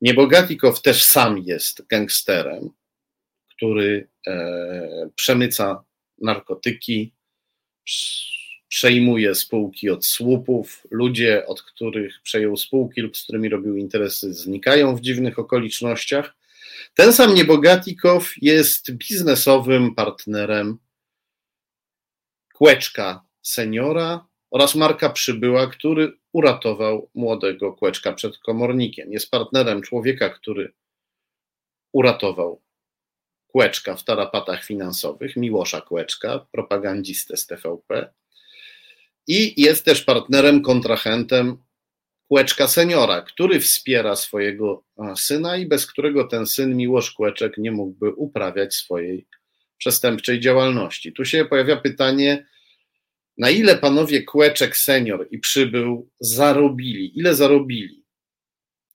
S2: Niebogatikow też sam jest gangsterem, który e, przemyca narkotyki, przejmuje spółki od słupów. Ludzie, od których przejął spółki lub z którymi robił interesy, znikają w dziwnych okolicznościach. Ten sam Niebogatikow jest biznesowym partnerem Kłeczka seniora oraz Marka Przybyła, który uratował młodego Kłeczka przed komornikiem. Jest partnerem człowieka, który uratował Kłeczka w tarapatach finansowych, Miłosza Kłeczka, propagandzistę z TVP. I jest też partnerem, kontrahentem Kłeczka seniora, który wspiera swojego syna i bez którego ten syn Miłosz Kłeczek nie mógłby uprawiać swojej przestępczej działalności. Tu się pojawia pytanie, na ile panowie Kłeczek senior i przybył zarobili, ile zarobili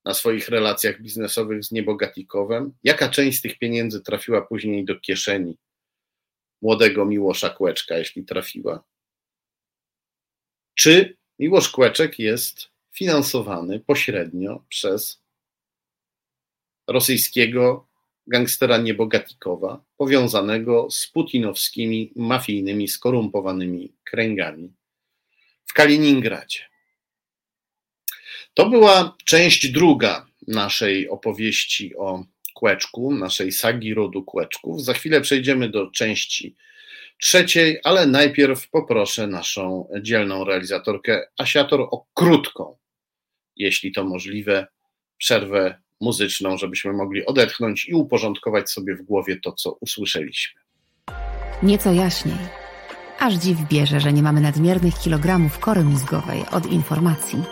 S2: na swoich relacjach biznesowych z Niebogatikowem, jaka część z tych pieniędzy trafiła później do kieszeni młodego Miłosza Kłeczka, jeśli trafiła. Czy Miłosz Kłeczek jest finansowany pośrednio przez rosyjskiego gangstera Niebogatikowa, powiązanego z putinowskimi, mafijnymi, skorumpowanymi kręgami w Kaliningradzie. To była część druga naszej opowieści o Kłeczku, naszej sagi rodu Kłeczków. Za chwilę przejdziemy do części trzeciej, ale najpierw poproszę naszą dzielną realizatorkę Asiator o krótką, jeśli to możliwe, przerwę muzyczną, żebyśmy mogli odetchnąć i uporządkować sobie w głowie to, co usłyszeliśmy.
S5: Nieco jaśniej. Aż dziw bierze, że nie mamy nadmiernych kilogramów kory mózgowej od informacji.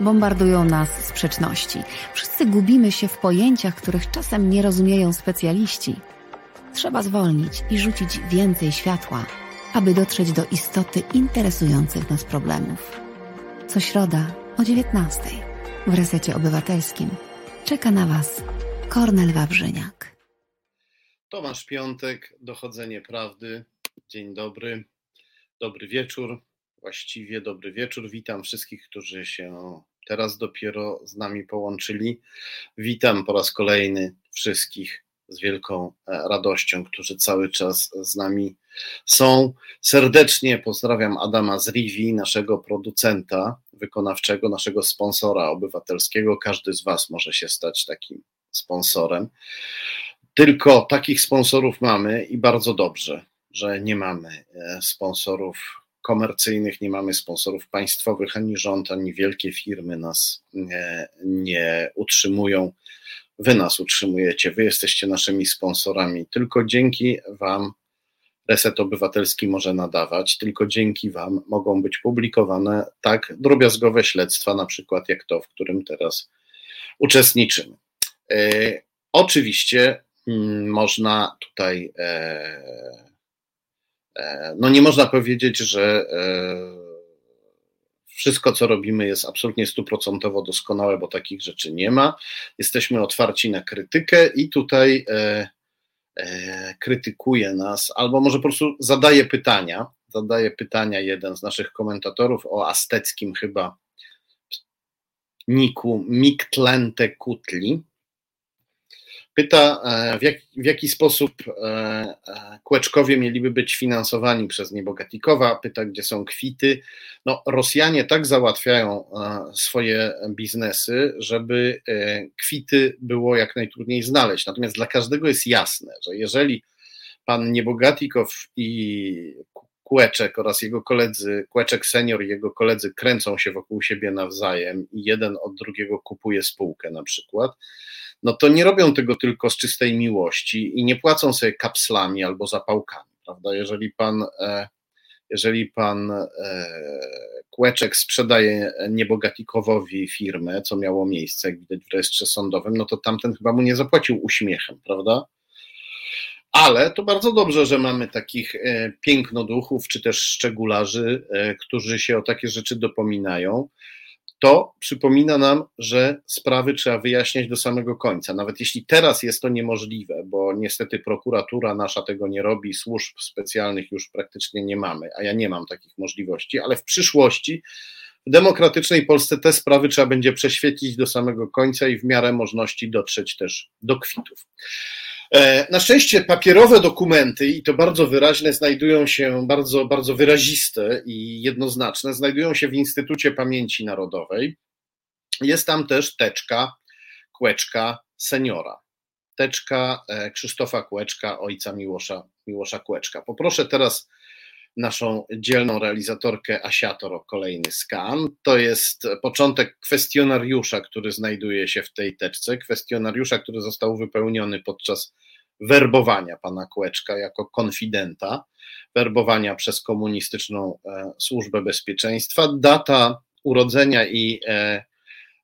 S5: Bombardują nas sprzeczności. Wszyscy gubimy się w pojęciach, których czasem nie rozumieją specjaliści. Trzeba zwolnić i rzucić więcej światła aby dotrzeć do istoty interesujących nas problemów. Co środa o 19 w resecie obywatelskim czeka na Was Kornel Wawrzyniak.
S2: Tomasz Piątek, Dochodzenie Prawdy. Dzień dobry, dobry wieczór, właściwie dobry wieczór. Witam wszystkich, którzy się teraz dopiero z nami połączyli. Witam po raz kolejny wszystkich z wielką e, radością, którzy cały czas z nami są. Serdecznie pozdrawiam Adama z Rivi, naszego producenta wykonawczego, naszego sponsora obywatelskiego. Każdy z Was może się stać takim sponsorem. Tylko takich sponsorów mamy i bardzo dobrze, że nie mamy e, sponsorów komercyjnych, nie mamy sponsorów państwowych, ani rząd, ani wielkie firmy nas nie, nie utrzymują. Wy nas utrzymujecie, wy jesteście naszymi sponsorami. Tylko dzięki Wam Reset Obywatelski może nadawać, tylko dzięki Wam mogą być publikowane tak drobiazgowe śledztwa, na przykład jak to, w którym teraz uczestniczymy. E, oczywiście mm, można tutaj, e, e, no nie można powiedzieć, że e, wszystko, co robimy, jest absolutnie stuprocentowo doskonałe, bo takich rzeczy nie ma. Jesteśmy otwarci na krytykę i tutaj e, krytykuje nas, albo może po prostu zadaje pytania. Zadaje pytania jeden z naszych komentatorów o asteckim chyba niku Miktlente Kutli. Pyta, e, w, jak, w jaki sposób e, e, kłeczkowie mieliby być finansowani przez Niebogatikowa. Pyta, gdzie są kwity. No, Rosjanie tak załatwiają swoje biznesy, żeby kwity było jak najtrudniej znaleźć. Natomiast dla każdego jest jasne, że jeżeli pan Niebogatikow i Kłeczek oraz jego koledzy, Kłeczek senior i jego koledzy kręcą się wokół siebie nawzajem i jeden od drugiego kupuje spółkę na przykład, no to nie robią tego tylko z czystej miłości i nie płacą sobie kapslami albo zapałkami, prawda? Jeżeli pan, e, jeżeli pan e, Kłeczek sprzedaje niebogatikowowi firmę, co miało miejsce, jak widać w rejestrze sądowym, no to tamten chyba mu nie zapłacił uśmiechem, prawda? Ale to bardzo dobrze, że mamy takich e, pięknoduchów, czy też szczegularzy, którzy się o takie rzeczy dopominają to przypomina nam, że sprawy trzeba wyjaśniać do samego końca. Nawet jeśli teraz jest to niemożliwe, bo niestety prokuratura nasza tego nie robi, służb specjalnych już praktycznie nie mamy, a ja nie mam takich możliwości, ale w przyszłości w demokratycznej Polsce te sprawy trzeba będzie prześwietlić do samego końca i w miarę możliwości dotrzeć też do kwitów. E, na szczęście papierowe dokumenty, i to bardzo wyraźne, znajdują się, bardzo, bardzo wyraziste i jednoznaczne, znajdują się w Instytucie Pamięci Narodowej. Jest tam też teczka, kłeczka seniora. Teczka e, Krzysztofa Kłeczka, ojca Miłosza, Miłosza Kłeczka. Poproszę teraz naszą dzielną realizatorkę Asiator o kolejny skan. To jest początek kwestionariusza, który znajduje się w tej teczce. Kwestionariusza, który został wypełniony podczas werbowania pana Kłeczka jako konfidenta, werbowania przez komunistyczną e, służbę bezpieczeństwa. Data urodzenia i e,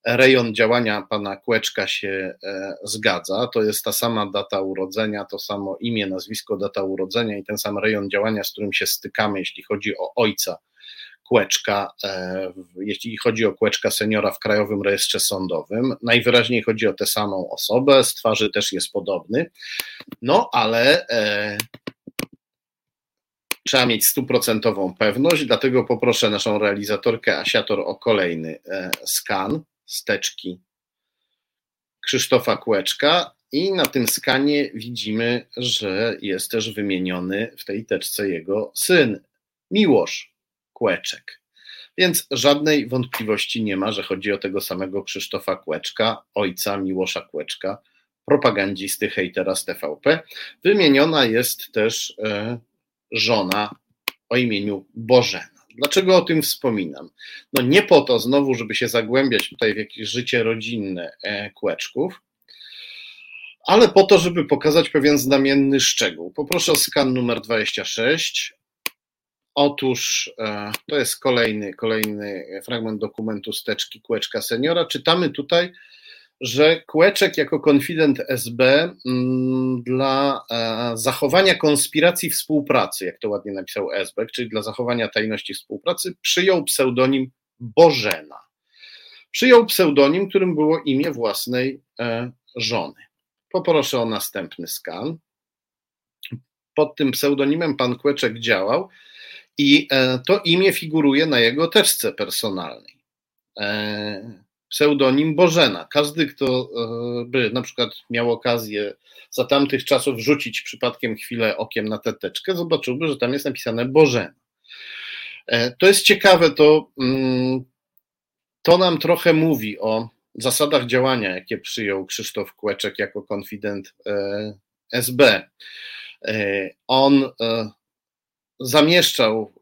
S2: rejon działania pana Kłeczka się e, zgadza. To jest ta sama data urodzenia, to samo imię, nazwisko, data urodzenia i ten sam rejon działania, z którym się stykamy, jeśli chodzi o ojca Kłeczka, e, jeśli chodzi o Kłeczka seniora w Krajowym Rejestrze Sądowym. Najwyraźniej chodzi o tę samą osobę, z twarzy też jest podobny. No ale e, trzeba mieć stuprocentową pewność, dlatego poproszę naszą realizatorkę Asiator o kolejny e, skan steczki Krzysztofa Kłeczka i na tym skanie widzimy, że jest też wymieniony w tej teczce jego syn, Miłosz Kłeczek. Więc żadnej wątpliwości nie ma, że chodzi o tego samego Krzysztofa Kłeczka, ojca Miłosza Kłeczka, propagandzisty hejtera z TVP. Wymieniona jest też e, żona o imieniu Bożena. Dlaczego o tym wspominam? No nie po to znowu, żeby się zagłębiać tutaj w jakieś życie rodzinne e, kłeczków, ale po to, żeby pokazać pewien znamienny szczegół. Poproszę o skan numer 26. Otóż e, to jest kolejny, kolejny fragment dokumentu steczki Kłeczka Seniora. Czytamy tutaj, że Kłeczek jako konfident SB mm, dla e, zachowania konspiracji współpracy, jak to ładnie napisał SB, czyli dla zachowania tajności współpracy, przyjął pseudonim Bożena. Przyjął pseudonim, którym było imię własnej e, żony. Poproszę o następny skan. Pod tym pseudonimem pan Kłeczek działał i e, to imię figuruje na jego teczce personalnej pseudonim Bożena. Każdy, kto e, by na przykład miał okazję za tamtych czasów rzucić przypadkiem chwilę okiem na tę teczkę, zobaczyłby, że tam jest napisane Bożena. E, to jest ciekawe, to, mm, to nam trochę mówi o zasadach działania, jakie przyjął Krzysztof Kłeczek jako konfident e, SB. On zamieszczał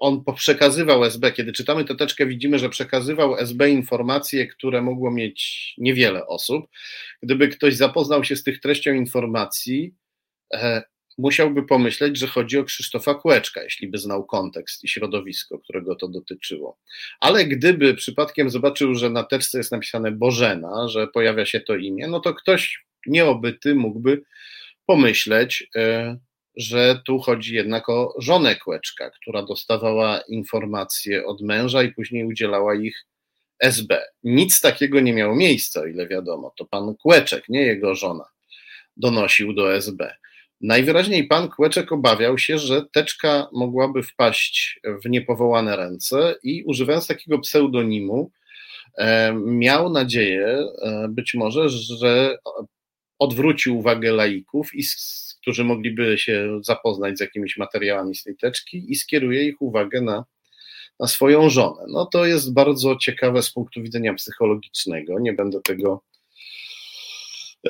S2: on przekazywał SB, kiedy czytamy teczkę, widzimy, że przekazywał SB informacje, które mogło mieć niewiele osób. Gdyby ktoś zapoznał się z tych treścią informacji, e, musiałby pomyśleć, że chodzi o Krzysztofa Kłeczka, jeśli by znał kontekst i środowisko, którego to dotyczyło. Ale gdyby przypadkiem zobaczył, że na teczce jest napisane Bożena, że pojawia się to imię, no to ktoś nieobyty mógłby pomyśleć, e, że tu chodzi jednak o żonę Kłeczka, która dostawała informacje od męża i później udzielała ich SB. Nic takiego nie miało miejsca, o ile wiadomo. To pan Kłeczek, nie jego żona, donosił do SB. Najwyraźniej pan Kłeczek obawiał się, że teczka mogłaby wpaść w niepowołane ręce i używając takiego pseudonimu, e, miał nadzieję e, być może, że odwróci uwagę laików i którzy mogliby się zapoznać z jakimiś materiałami z tej teczki i skieruje ich uwagę na, na swoją żonę. No to jest bardzo ciekawe z punktu widzenia psychologicznego. Nie będę tego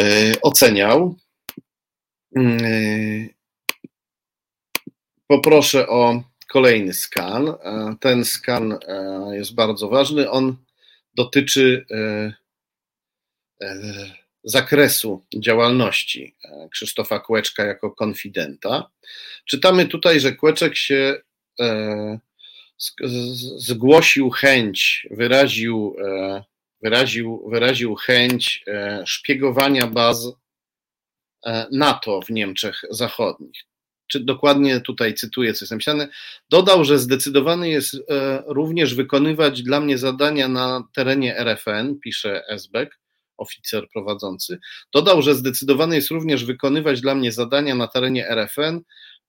S2: e, oceniał. E, poproszę o kolejny skan. E, ten skan jest bardzo ważny. On dotyczy e, zakresu działalności e, Krzysztofa Kłeczka jako konfidenta. Czytamy tutaj, że Kłeczek się e, zgłosił chęć, wyraził, e, wyraził, wyraził chęć szpiegowania baz NATO w Niemczech Zachodnich. Czy dokładnie tutaj cytuję, co jest napisane? Dodał, że zdecydowany jest również wykonywać dla mnie zadania na terenie RFN, pisze Esbeck, oficer prowadzący. Dodał, że zdecydowany jest również wykonywać dla mnie zadania na terenie RFN,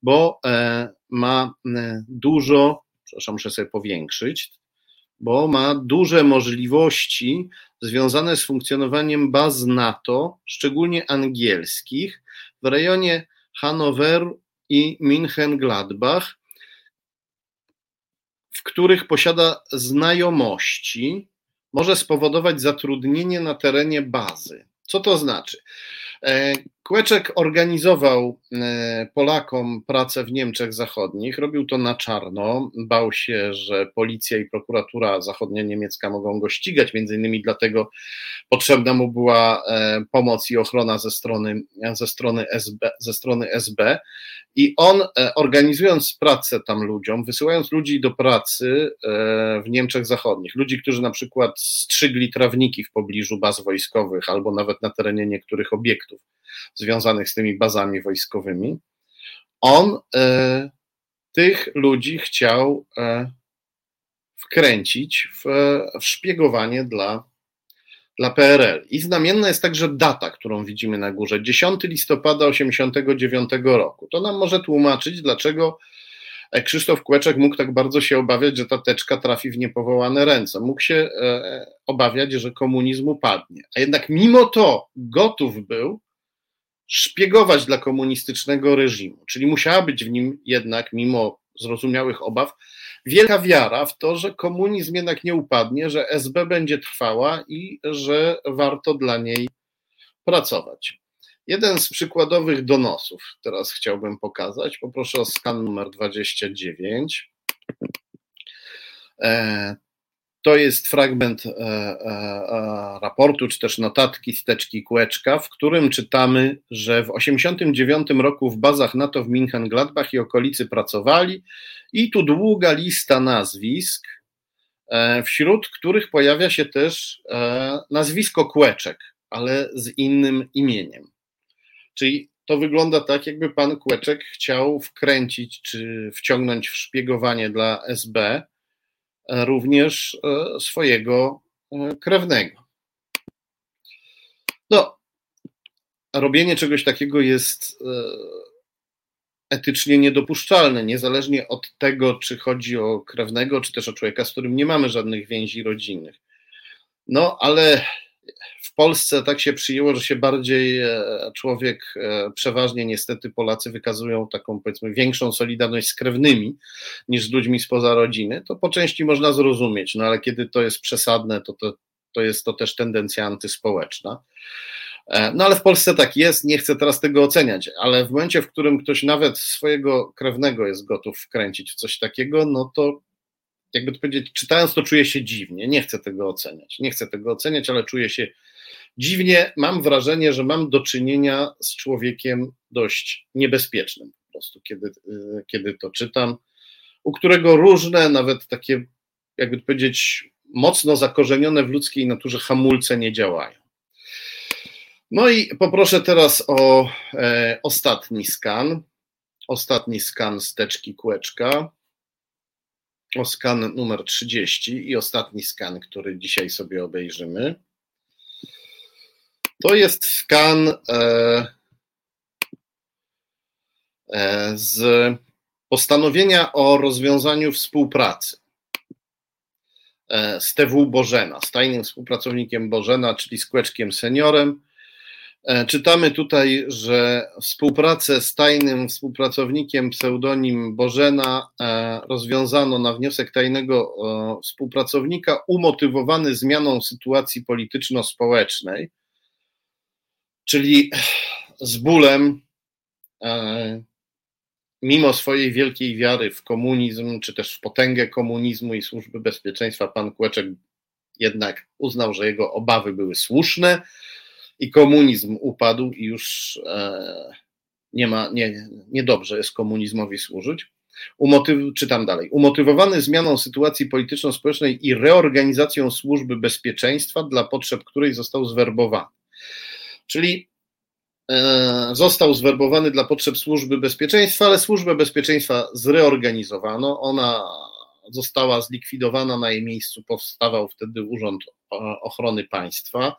S2: bo e, ma e, dużo, przepraszam, muszę sobie powiększyć, bo ma duże możliwości związane z funkcjonowaniem baz NATO, szczególnie angielskich, w rejonie Hanoweru i München-Gladbach, w których posiada znajomości może spowodować zatrudnienie na terenie bazy. Co to znaczy? E, Kłeczek organizował e, Polakom pracę w Niemczech Zachodnich, robił to na czarno, bał się, że policja i prokuratura zachodnia niemiecka mogą go ścigać, między innymi dlatego potrzebna mu była e, pomoc i ochrona ze strony, ze strony, SB, ze strony SB. I on, organizując pracę tam ludziom, wysyłając ludzi do pracy w Niemczech Zachodnich, ludzi, którzy na przykład strzygli trawniki w pobliżu baz wojskowych albo nawet na terenie niektórych obiektów, związanych z tymi bazami wojskowymi, on e, tych ludzi chciał e, wkręcić w, w szpiegowanie dla, dla PRL. I znamienna jest także data, którą widzimy na górze, 10 listopada 1989 roku. To nam może tłumaczyć, dlaczego Krzysztof Kłeczek mógł tak bardzo się obawiać, że ta teczka trafi w niepowołane ręce. Mógł się e, obawiać, że komunizm upadnie. A jednak mimo to gotów był szpiegować dla komunistycznego reżimu. Czyli musiała być w nim jednak, mimo zrozumiałych obaw, wielka wiara w to, że komunizm jednak nie upadnie, że SB będzie trwała i że warto dla niej pracować. Jeden z przykładowych donosów teraz chciałbym pokazać. Poproszę o skan numer 29. To jest fragment e, e, e, raportu, czy też notatki z teczki Kłeczka, w którym czytamy, że w 1989 roku w bazach NATO w München-Gladbach i okolicy pracowali i tu długa lista nazwisk, wśród których pojawia się też nazwisko Kłeczek, ale z innym imieniem. Czyli to wygląda tak, jakby pan Kłeczek chciał wkręcić czy wciągnąć w szpiegowanie dla SB również swojego krewnego. No, robienie czegoś takiego jest e, etycznie niedopuszczalne, niezależnie od tego, czy chodzi o krewnego, czy też o człowieka, z którym nie mamy żadnych więzi rodzinnych. No, ale w Polsce tak się przyjęło, że się bardziej e, człowiek, e, przeważnie niestety Polacy wykazują taką powiedzmy większą solidarność z krewnymi niż z ludźmi spoza rodziny, to po części można zrozumieć, no ale kiedy to jest przesadne, to, to, to jest to też tendencja antyspołeczna. E, no ale w Polsce tak jest, nie chcę teraz tego oceniać, ale w momencie, w którym ktoś nawet swojego krewnego jest gotów wkręcić w coś takiego, no to jakby to powiedzieć, czytając to czuję się dziwnie, nie chcę tego oceniać, nie chcę tego oceniać, ale czuję się dziwnie, mam wrażenie, że mam do czynienia z człowiekiem dość niebezpiecznym po prostu, kiedy, y, kiedy to czytam, u którego różne, nawet takie, jakby powiedzieć, mocno zakorzenione w ludzkiej naturze hamulce nie działają. No i poproszę teraz o e, ostatni skan. Ostatni skan steczki kółeczka. O skan numer 30 i ostatni skan, który dzisiaj sobie obejrzymy. To jest skan e, e, z postanowienia o rozwiązaniu współpracy e, z TW Bożena, z tajnym współpracownikiem Bożena, czyli z Kłeczkiem Seniorem czytamy tutaj, że współpracę z tajnym współpracownikiem pseudonim Bożena rozwiązano na wniosek tajnego współpracownika umotywowany zmianą sytuacji polityczno-społecznej, czyli z bólem, e, mimo swojej wielkiej wiary w komunizm, czy też w potęgę komunizmu i służby bezpieczeństwa, pan Kłeczek jednak uznał, że jego obawy były słuszne i komunizm upadł i już e, nie ma, nie, niedobrze jest komunizmowi służyć. Umotyw, czytam dalej. Umotywowany zmianą sytuacji polityczno-społecznej i reorganizacją służby bezpieczeństwa, dla potrzeb której został zwerbowany. Czyli e, został zwerbowany dla potrzeb służby bezpieczeństwa, ale służbę bezpieczeństwa zreorganizowano. Ona została zlikwidowana, na jej miejscu powstawał wtedy Urząd Ochrony Państwa.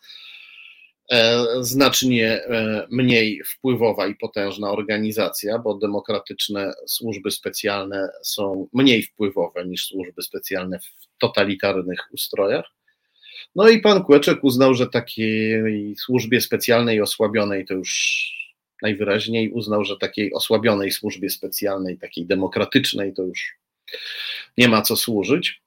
S2: E, znacznie e, mniej wpływowa i potężna organizacja, bo demokratyczne służby specjalne są mniej wpływowe niż służby specjalne w totalitarnych ustrojach. No i pan Kłeczek uznał, że takiej służbie specjalnej osłabionej to już najwyraźniej uznał, że takiej osłabionej służbie specjalnej, takiej demokratycznej to już nie ma co służyć.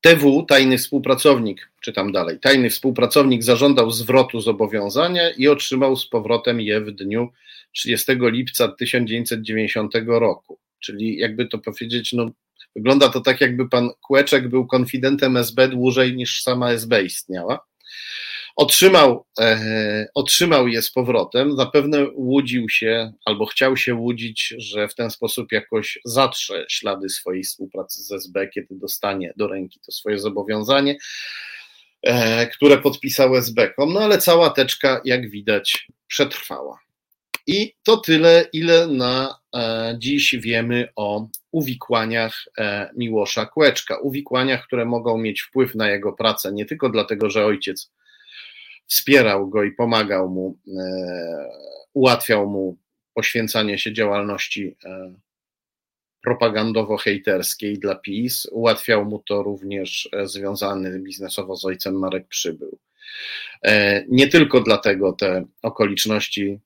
S2: TW, tajny współpracownik, czytam dalej, tajny współpracownik zażądał zwrotu zobowiązania i otrzymał z powrotem je w dniu 30 lipca 1990 roku. Czyli jakby to powiedzieć, no, wygląda to tak, jakby pan Kłeczek był konfidentem SB dłużej niż sama SB istniała. Otrzymał, e, otrzymał je z powrotem. Zapewne łudził się albo chciał się łudzić, że w ten sposób jakoś zatrze ślady swojej współpracy z SB, kiedy dostanie do ręki to swoje zobowiązanie, e, które podpisał SB-kom. No ale cała teczka, jak widać, przetrwała. I to tyle, ile na e, dziś wiemy o uwikłaniach e, Miłosza Kłeczka. Uwikłaniach, które mogą mieć wpływ na jego pracę nie tylko dlatego, że ojciec wspierał go i pomagał mu, e, ułatwiał mu poświęcanie się działalności propagandowo-hejterskiej dla PiS. Ułatwiał mu to również związany biznesowo z ojcem Marek Przybył. Nie tylko dlatego te okoliczności,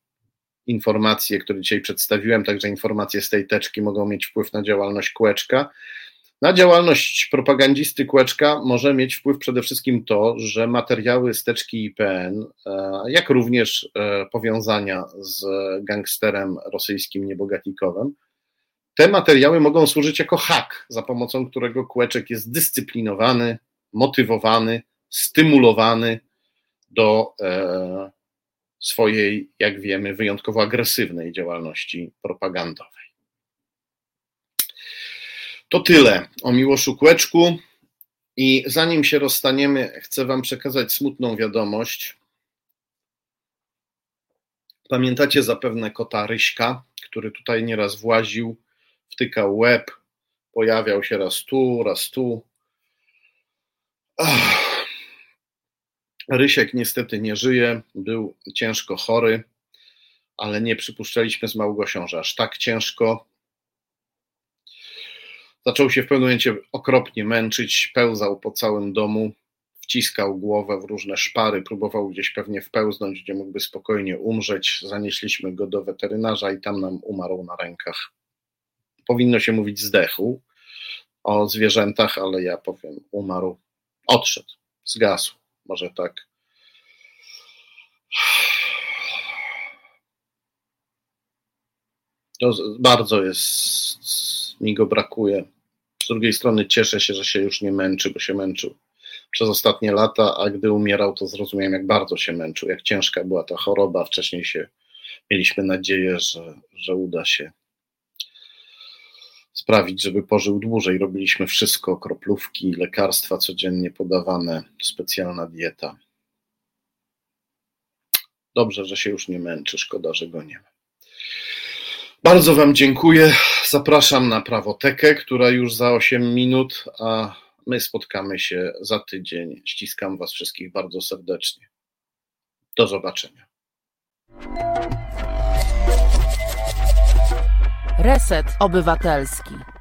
S2: informacje, które dzisiaj przedstawiłem, także informacje z tej teczki mogą mieć wpływ na działalność Kłeczka, na działalność propagandzisty Kłeczka może mieć wpływ przede wszystkim to, że materiały steczki IPN, e, jak również e, powiązania z gangsterem rosyjskim Niebogatikowem, te materiały mogą służyć jako hak, za pomocą którego Kłeczek jest dyscyplinowany, motywowany, stymulowany do e, swojej, jak wiemy, wyjątkowo agresywnej działalności propagandowej. To tyle o Miłoszu Kłeczku. I zanim się rozstaniemy, chcę Wam przekazać smutną wiadomość. Pamiętacie zapewne kota Ryśka, który tutaj nieraz właził, wtykał łeb, pojawiał się raz tu, raz tu. Ach. Rysiek niestety nie żyje, był ciężko chory, ale nie przypuszczaliśmy z Małgosią, że aż tak ciężko. Zaczął się w pewnym momencie okropnie męczyć, pełzał po całym domu, wciskał głowę w różne szpary, próbował gdzieś pewnie wpełznąć, gdzie mógłby spokojnie umrzeć. Zanieśliśmy go do weterynarza i tam nam umarł na rękach. Powinno się mówić zdechł o zwierzętach, ale ja powiem umarł, odszedł, zgasł, może tak. To bardzo jest, mi go brakuje. Z drugiej strony cieszę się, że się już nie męczy, bo się męczył przez ostatnie lata, a gdy umierał, to zrozumiałem, jak bardzo się męczył, jak ciężka była ta choroba. Wcześniej się mieliśmy nadzieję, że, że uda się sprawić, żeby pożył dłużej. Robiliśmy wszystko, kroplówki, lekarstwa codziennie podawane, specjalna dieta. Dobrze, że się już nie męczy, szkoda, że go nie ma. Bardzo Wam dziękuję. Zapraszam na prawotekę, która już za 8 minut, a my spotkamy się za tydzień. Ściskam Was wszystkich bardzo serdecznie. Do zobaczenia.
S1: Reset Obywatelski.